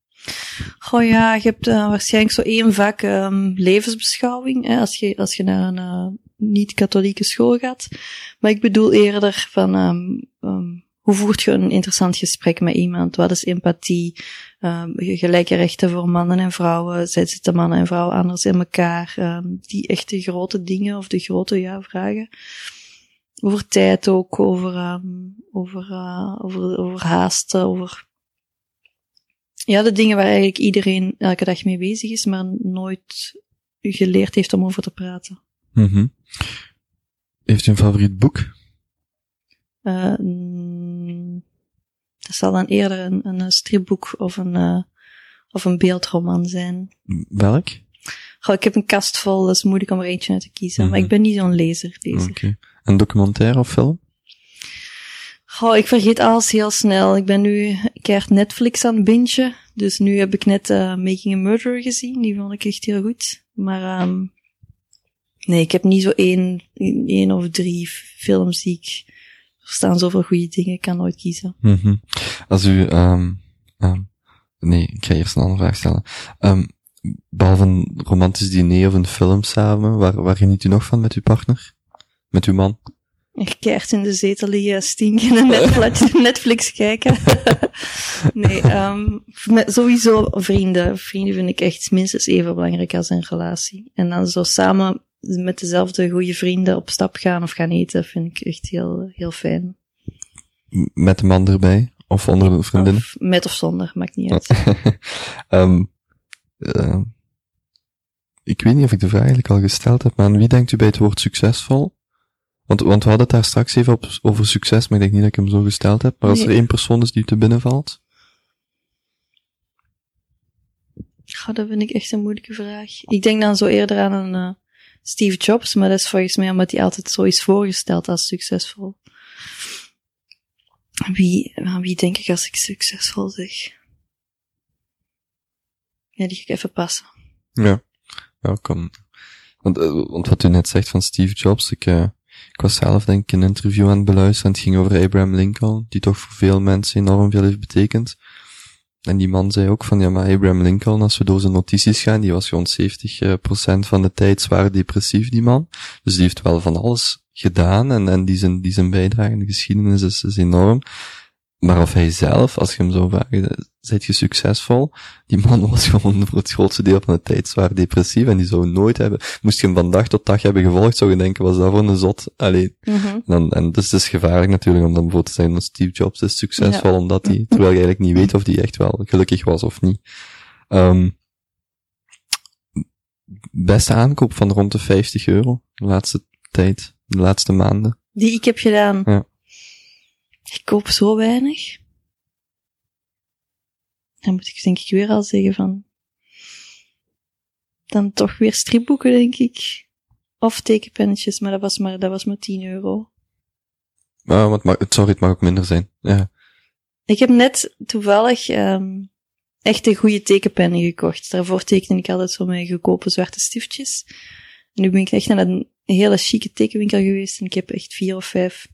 Goh ja, je hebt uh, waarschijnlijk zo één vak um, levensbeschouwing, hè, als, je, als je naar een uh, niet-katholieke school gaat. Maar ik bedoel eerder van, um, um, hoe voert je een interessant gesprek met iemand? Wat is empathie? gelijke rechten voor mannen en vrouwen? Zitten mannen en vrouwen anders in elkaar? die echte grote dingen of de grote ja, vragen. Over tijd ook, over, over, uh, over, over haasten, over ja, de dingen waar eigenlijk iedereen elke dag mee bezig is, maar nooit geleerd heeft om over te praten. Mm -hmm. Heeft u een favoriet boek? Uh, dat zal dan eerder een, een stripboek of een, uh, of een beeldroman zijn. Welk? Goh, ik heb een kast vol, dat is moeilijk om er eentje uit te kiezen. Mm -hmm. Maar ik ben niet zo'n lezer. lezer. Oké. Okay. Een documentaire of film? Goh, ik vergeet alles heel snel. Ik ben nu keihard Netflix aan het. Dus nu heb ik net uh, Making a Murderer gezien. Die vond ik echt heel goed. Maar um, nee, ik heb niet zo één, één of drie films die ik Er staan zoveel goede dingen, ik kan nooit kiezen. Mm Als u, um, um, nee, ik ga eerst een andere vraag stellen. Behalve een romantisch diner of een film samen, waar, waar geniet u nog van met uw partner? Met uw man? Keert in de zetel liggen, stinken en Netflix, Netflix kijken. nee, um, sowieso vrienden. Vrienden vind ik echt minstens even belangrijk als een relatie. En dan zo samen met dezelfde goede vrienden op stap gaan of gaan eten, vind ik echt heel, heel fijn. Met de man erbij? Of onder de vriendinnen? Of met of zonder, maakt niet uit. um, uh, ik weet niet of ik de vraag eigenlijk al gesteld heb, maar aan wie denkt u bij het woord succesvol? Want, want we hadden het daar straks even op, over succes, maar ik denk niet dat ik hem zo gesteld heb. Maar als er één persoon is die te binnenvalt? Ja, dat vind ik echt een moeilijke vraag. Ik denk dan zo eerder aan een uh, Steve Jobs, maar dat is volgens mij omdat hij altijd zo is voorgesteld als succesvol. Wie, aan wie denk ik als ik succesvol zeg? Ja, die ga ik even passen. Ja, ja kan. Want, uh, want wat u net zegt van Steve Jobs, ik, uh, ik was zelf denk ik een interview aan het beluisteren. Het ging over Abraham Lincoln, die toch voor veel mensen enorm veel heeft betekend. En die man zei ook van, ja, maar Abraham Lincoln, als we door zijn notities gaan, die was gewoon 70% van de tijd zwaar depressief, die man. Dus die heeft wel van alles gedaan en, en die zijn, die zijn bijdrage in de geschiedenis is, is enorm. Maar of hij zelf, als je hem zo vraagt, zijt je succesvol? Die man was gewoon voor het grootste deel van de tijd zwaar depressief en die zou nooit hebben, moest je hem van dag tot dag hebben gevolgd, zou je denken, was dat voor een zot? Alleen. Mm dan, en dus het is gevaarlijk natuurlijk om dan bijvoorbeeld te zeggen dat Steve Jobs is succesvol, omdat hij, terwijl je eigenlijk niet weet of hij echt wel gelukkig was of niet. Um, beste aankoop van rond de 50 euro, de laatste tijd, de laatste maanden. Die ik heb gedaan. Ja. Ik koop zo weinig. Dan moet ik denk ik weer al zeggen van... Dan toch weer stripboeken, denk ik. Of tekenpennetjes, maar dat was maar, dat was maar 10 euro. Ah, wat mag, sorry, het mag ook minder zijn. Ja. Ik heb net toevallig um, echte goede tekenpennen gekocht. Daarvoor tekende ik altijd zo met goedkope zwarte stiftjes. En nu ben ik echt naar een hele chique tekenwinkel geweest en ik heb echt vier of vijf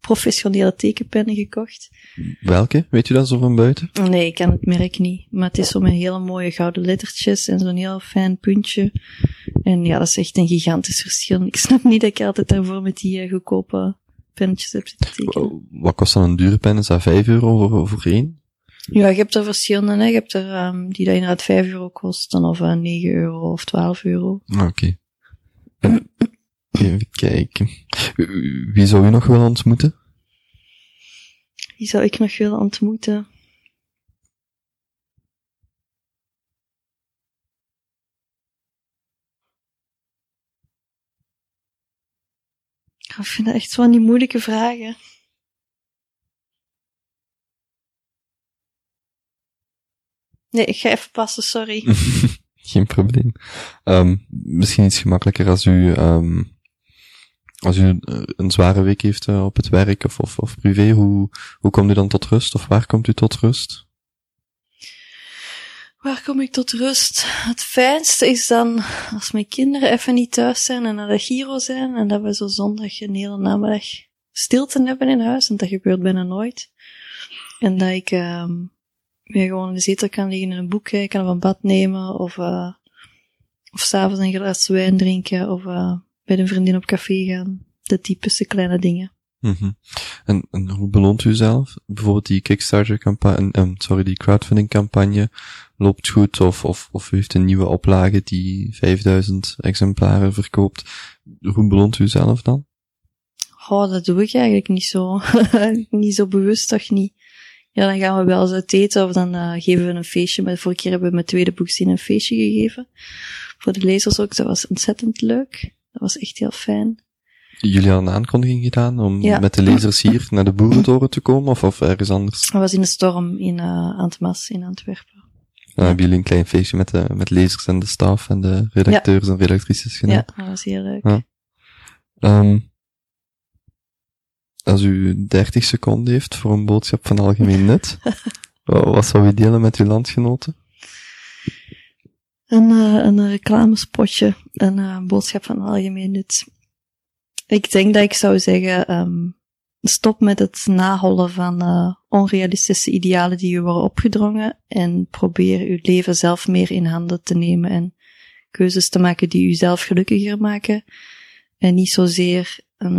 professionele tekenpennen gekocht. Welke? Weet u dat zo van buiten? Nee, ik ken het merk niet. Maar het is zo met hele mooie gouden lettertjes en zo'n heel fijn puntje. En ja, dat is echt een gigantisch verschil. Ik snap niet dat ik altijd daarvoor met die uh, goedkope pennetjes heb zitten tekenen. Wat kost dan een dure pen? Is dat 5 euro voor, voor één? Ja, je hebt er verschillende. Hè. Je hebt er um, die dat inderdaad 5 euro kosten, of uh, 9 euro of 12 euro. Oké. Okay. Even kijken. Wie zou u nog willen ontmoeten? Wie zou ik nog willen ontmoeten? Ik vind dat echt zo'n die moeilijke vragen. Nee, ik ga even passen, sorry. Geen probleem. Um, misschien iets gemakkelijker als u um, als u een zware week heeft uh, op het werk of, of, of privé, hoe, hoe komt u dan tot rust? Of waar komt u tot rust? Waar kom ik tot rust? Het fijnste is dan als mijn kinderen even niet thuis zijn en naar de Giro zijn en dat we zo zondag een hele namiddag stilte hebben in huis, want dat gebeurt bijna nooit. En dat ik um, weer gewoon in de zetel kan liggen en een boek kijken of een bad nemen of, uh, of s'avonds een glas wijn drinken of uh, bij een vriendin op café gaan. De typische kleine dingen. Mm -hmm. en, en, hoe beloont u zelf? Bijvoorbeeld die Kickstarter campagne, um, sorry, die crowdfunding campagne loopt goed of, of, of u heeft een nieuwe oplage die 5000 exemplaren verkoopt. Hoe beloont u zelf dan? Oh, dat doe ik eigenlijk niet zo. niet zo bewust, toch niet. Ja, dan gaan we wel eens uit eten of dan uh, geven we een feestje. Maar vorige keer hebben we met tweede boekzin een feestje gegeven. Voor de lezers ook. Dat was ontzettend leuk. Dat was echt heel fijn. Jullie hadden een aankondiging gedaan om ja. met de lezers hier naar de Boerentoren te komen of, of ergens anders? Dat was in de storm in uh, Antmas in Antwerpen. Dan hebben jullie een klein feestje met de met lezers en de staf en de redacteurs ja. en redactrices gedaan. Ja, dat was heel leuk. Ja. Um, als u 30 seconden heeft voor een boodschap van algemeen nut, wat zou u delen met uw landgenoten? Een, uh, een reclamespotje, een uh, boodschap van algemeen nut. Ik denk dat ik zou zeggen, um, stop met het nahollen van uh, onrealistische idealen die u worden opgedrongen en probeer uw leven zelf meer in handen te nemen en keuzes te maken die u zelf gelukkiger maken en niet zozeer een,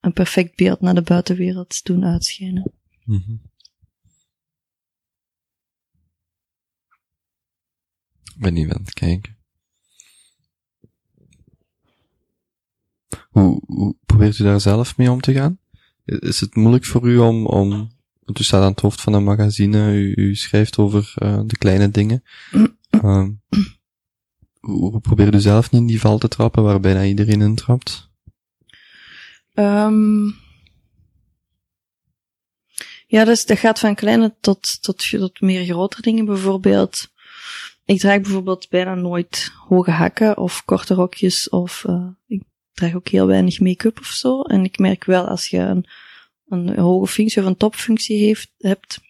een perfect beeld naar de buitenwereld doen uitschijnen. -hmm. Ben niet aan het kijken. Hoe, hoe probeert u daar zelf mee om te gaan? Is het moeilijk voor u om, om want u staat aan het hoofd van een magazine, u, u schrijft over uh, de kleine dingen. Uh, hoe, hoe probeert u zelf niet in die val te trappen waar bijna iedereen in trapt? Um, ja, dus dat gaat van kleine tot, tot, tot meer grotere dingen. Bijvoorbeeld, ik draag bijvoorbeeld bijna nooit hoge hakken of korte rokjes of uh, ik draag ook heel weinig make-up of zo. En ik merk wel als je een, een hoge functie of een topfunctie heeft, hebt,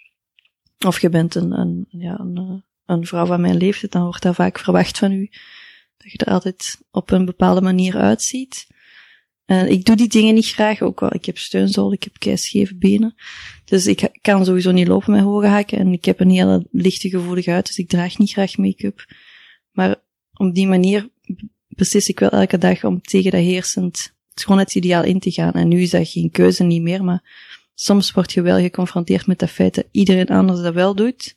of je bent een, een, ja, een, een vrouw van mijn leeftijd, dan wordt dat vaak verwacht van u dat je er altijd op een bepaalde manier uitziet. En ik doe die dingen niet graag, ook wel. Ik heb steunzool, ik heb keischeve benen. Dus ik kan sowieso niet lopen met hoge hakken. En ik heb een hele lichte gevoelige huid, dus ik draag niet graag make-up. Maar op die manier beslis ik wel elke dag om tegen dat heersend schoonheidsideaal in te gaan. En nu is dat geen keuze niet meer, maar soms word je wel geconfronteerd met dat feit dat iedereen anders dat wel doet,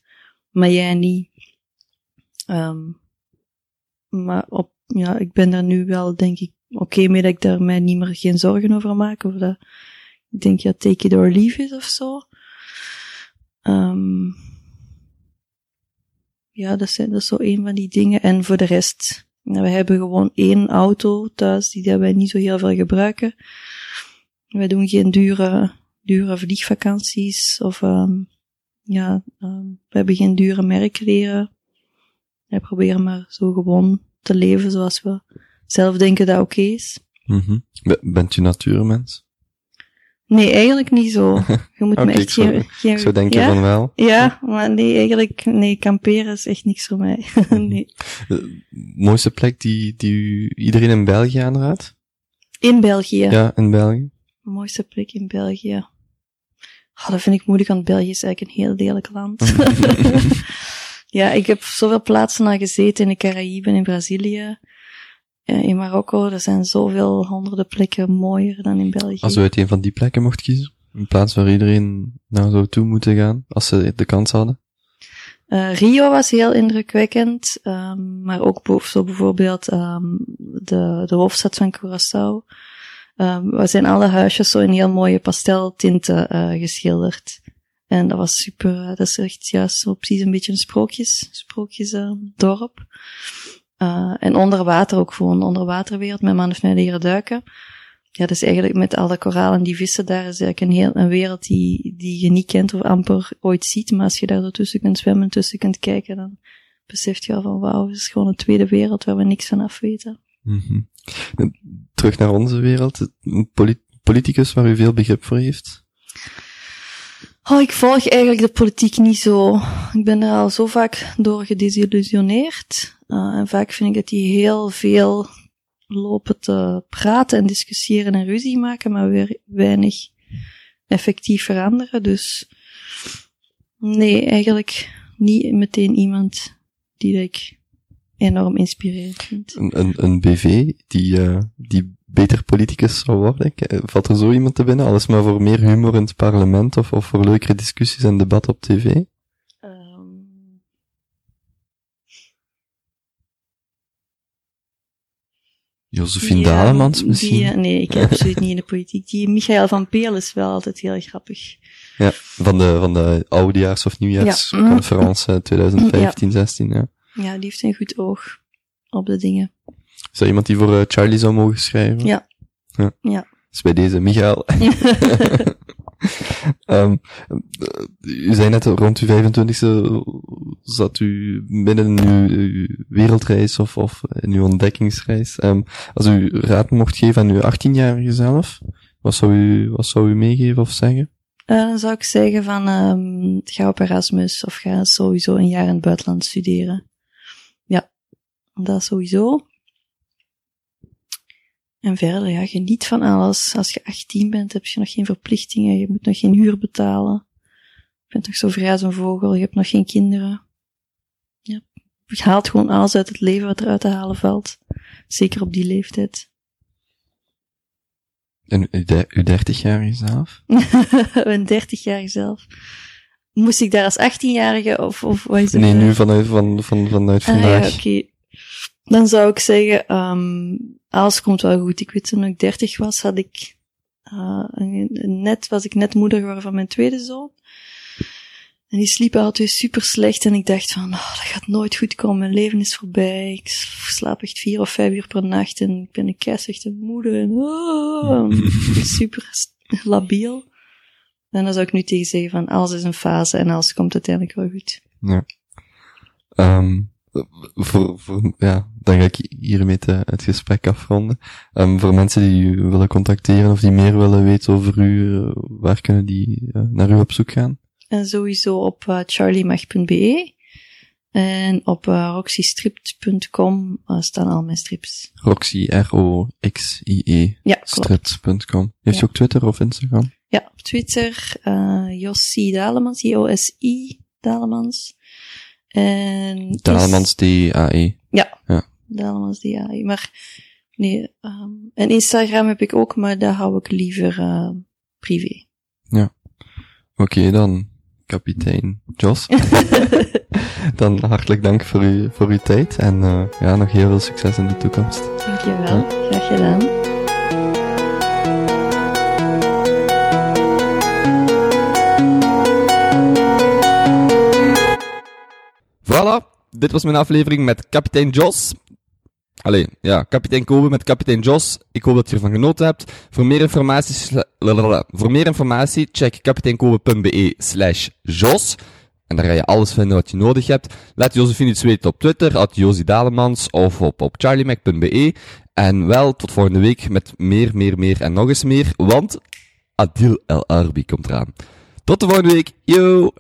maar jij niet. Um, maar op, ja, ik ben er nu wel, denk ik, oké okay mee dat ik daar mij niet meer geen zorgen over maak. Of dat, ik denk, ja, take it or leave it of zo. Um, ja, dat, zijn, dat is zo een van die dingen. En voor de rest, we hebben gewoon één auto thuis, die wij niet zo heel veel gebruiken. Wij doen geen dure, dure vliegvakanties of, um, ja, um, we hebben geen dure merkleren. Wij proberen maar zo gewoon te leven zoals we zelf denken dat oké is. Mm -hmm. Bent u natuurmens? Nee, eigenlijk niet zo. Je moet me echt zo, geen, geen... Zo denken ja? van wel. Ja, maar nee, eigenlijk, nee, kamperen is echt niks voor mij. nee. De mooiste plek die, die iedereen in België aanraadt? In België? Ja, in België. De mooiste plek in België? Oh, dat vind ik moeilijk, want België is eigenlijk een heel lelijk land. ja, ik heb zoveel plaatsen al gezeten in de Caraïben, in Brazilië. In Marokko, er zijn zoveel honderden plekken mooier dan in België. Als u uit een van die plekken mocht kiezen, een plaats waar iedereen nou zou toe moeten gaan, als ze de kans hadden? Uh, Rio was heel indrukwekkend, um, maar ook zo bijvoorbeeld um, de, de hoofdstad van Curaçao. Um, we zijn alle huisjes zo in heel mooie pasteltinten uh, geschilderd. En dat was super, uh, dat is echt juist zo precies een beetje een sprookjes, sprookjes dorp. Uh, en onder water ook gewoon, onder waterwereld. Mijn man heeft mij leren duiken. Ja, dus eigenlijk met alle koralen die vissen daar is eigenlijk een heel, een wereld die, die je niet kent of amper ooit ziet. Maar als je daar tussen kunt zwemmen, tussen kunt kijken, dan beseft je al van wauw, het is gewoon een tweede wereld waar we niks van af weten. -hmm. Terug naar onze wereld. Een politicus waar u veel begrip voor heeft? Oh, ik volg eigenlijk de politiek niet zo. Ik ben er al zo vaak door gedesillusioneerd. Uh, en vaak vind ik dat die heel veel lopen te praten en discussiëren en ruzie maken, maar weer weinig effectief veranderen. Dus nee, eigenlijk niet meteen iemand die ik enorm inspirerend vind. Een, een, BV die, uh, die beter politicus zou worden? Valt er zo iemand te binnen? Alles maar voor meer humor in het parlement of, of voor leukere discussies en debatten op tv? Um... Josephine ja, Dalemans misschien? Die, nee, ik heb absoluut niet in de politiek. Die Michael van Peel is wel altijd heel grappig. Ja, van de, van de oudejaars- of nieuwjaarsconferentie ja. 2015, ja. 16, ja. Ja, die heeft een goed oog op de dingen. Is dat iemand die voor uh, Charlie zou mogen schrijven? Ja. Ja. ja. Dus bij deze, Michael. um, u zei net, rond uw 25e zat u midden in uw, uw wereldreis of, of in uw ontdekkingsreis. Um, als u raad mocht geven aan uw 18-jarige zelf, wat zou u, wat zou u meegeven of zeggen? Uh, dan zou ik zeggen van, um, ga op Erasmus of ga sowieso een jaar in het buitenland studeren. Ja, dat sowieso. En verder, ja, geniet van alles. Als je 18 bent, heb je nog geen verplichtingen. Je moet nog geen huur betalen. Je bent nog zo vrij als een vogel. Je hebt nog geen kinderen. Ja. Je haalt gewoon alles uit het leven wat eruit te halen valt. Zeker op die leeftijd. En uw 30-jarige zelf? Mijn 30-jarige zelf. Moest ik daar als 18-jarige of, of wat is het? Nee, nu vanuit, van, van, vanuit vandaag. Ah, ja, oké. Dan zou ik zeggen, um, alles komt wel goed. Ik weet toen ik 30 was, had ik, uh, net, was ik net moeder geworden van mijn tweede zoon. En die sliep altijd super slecht en ik dacht van, oh, dat gaat nooit goed komen. Mijn leven is voorbij. Ik slaap echt vier of vijf uur per nacht en ik ben een keisrechte moeder en oh, super labiel. En dan zou ik nu tegen zeggen van, alles is een fase en alles komt uiteindelijk wel goed. Ja. Um, voor, voor, ja, dan ga ik hiermee te, het gesprek afronden. Um, voor mensen die u willen contacteren of die meer willen weten over u, uh, waar kunnen die uh, naar u op zoek gaan? En sowieso op uh, charliemag.be en op uh, roxystript.com staan al mijn strips. Roxy, R-O-X-I-E, ja, stript.com. Heeft ja. u ook Twitter of Instagram? Ja, op Twitter, Jossi Dalemans, J-O-S-I Dalemans. En Dalemans D-A-E. Ja, ja. Dalemans D-A-E. Maar nee, um, en Instagram heb ik ook, maar daar hou ik liever uh, privé. Ja. Oké, okay, dan kapitein Jos. dan hartelijk dank voor, u, voor uw tijd en uh, ja, nog heel veel succes in de toekomst. Dankjewel, ja. graag gedaan. Voilà, dit was mijn aflevering met kapitein Jos. Allee, ja, kapitein Kobe met kapitein Jos. Ik hoop dat je ervan genoten hebt. Voor meer informatie, voor meer informatie check kapiteinkobe.be slash Jos. En daar ga je alles vinden wat je nodig hebt. Laat Josephine iets weten op Twitter, at Dalemans, of op, op charliemac.be. En wel, tot volgende week met meer, meer, meer en nog eens meer, want Adil El Arbi komt eraan. Tot de volgende week. Yo!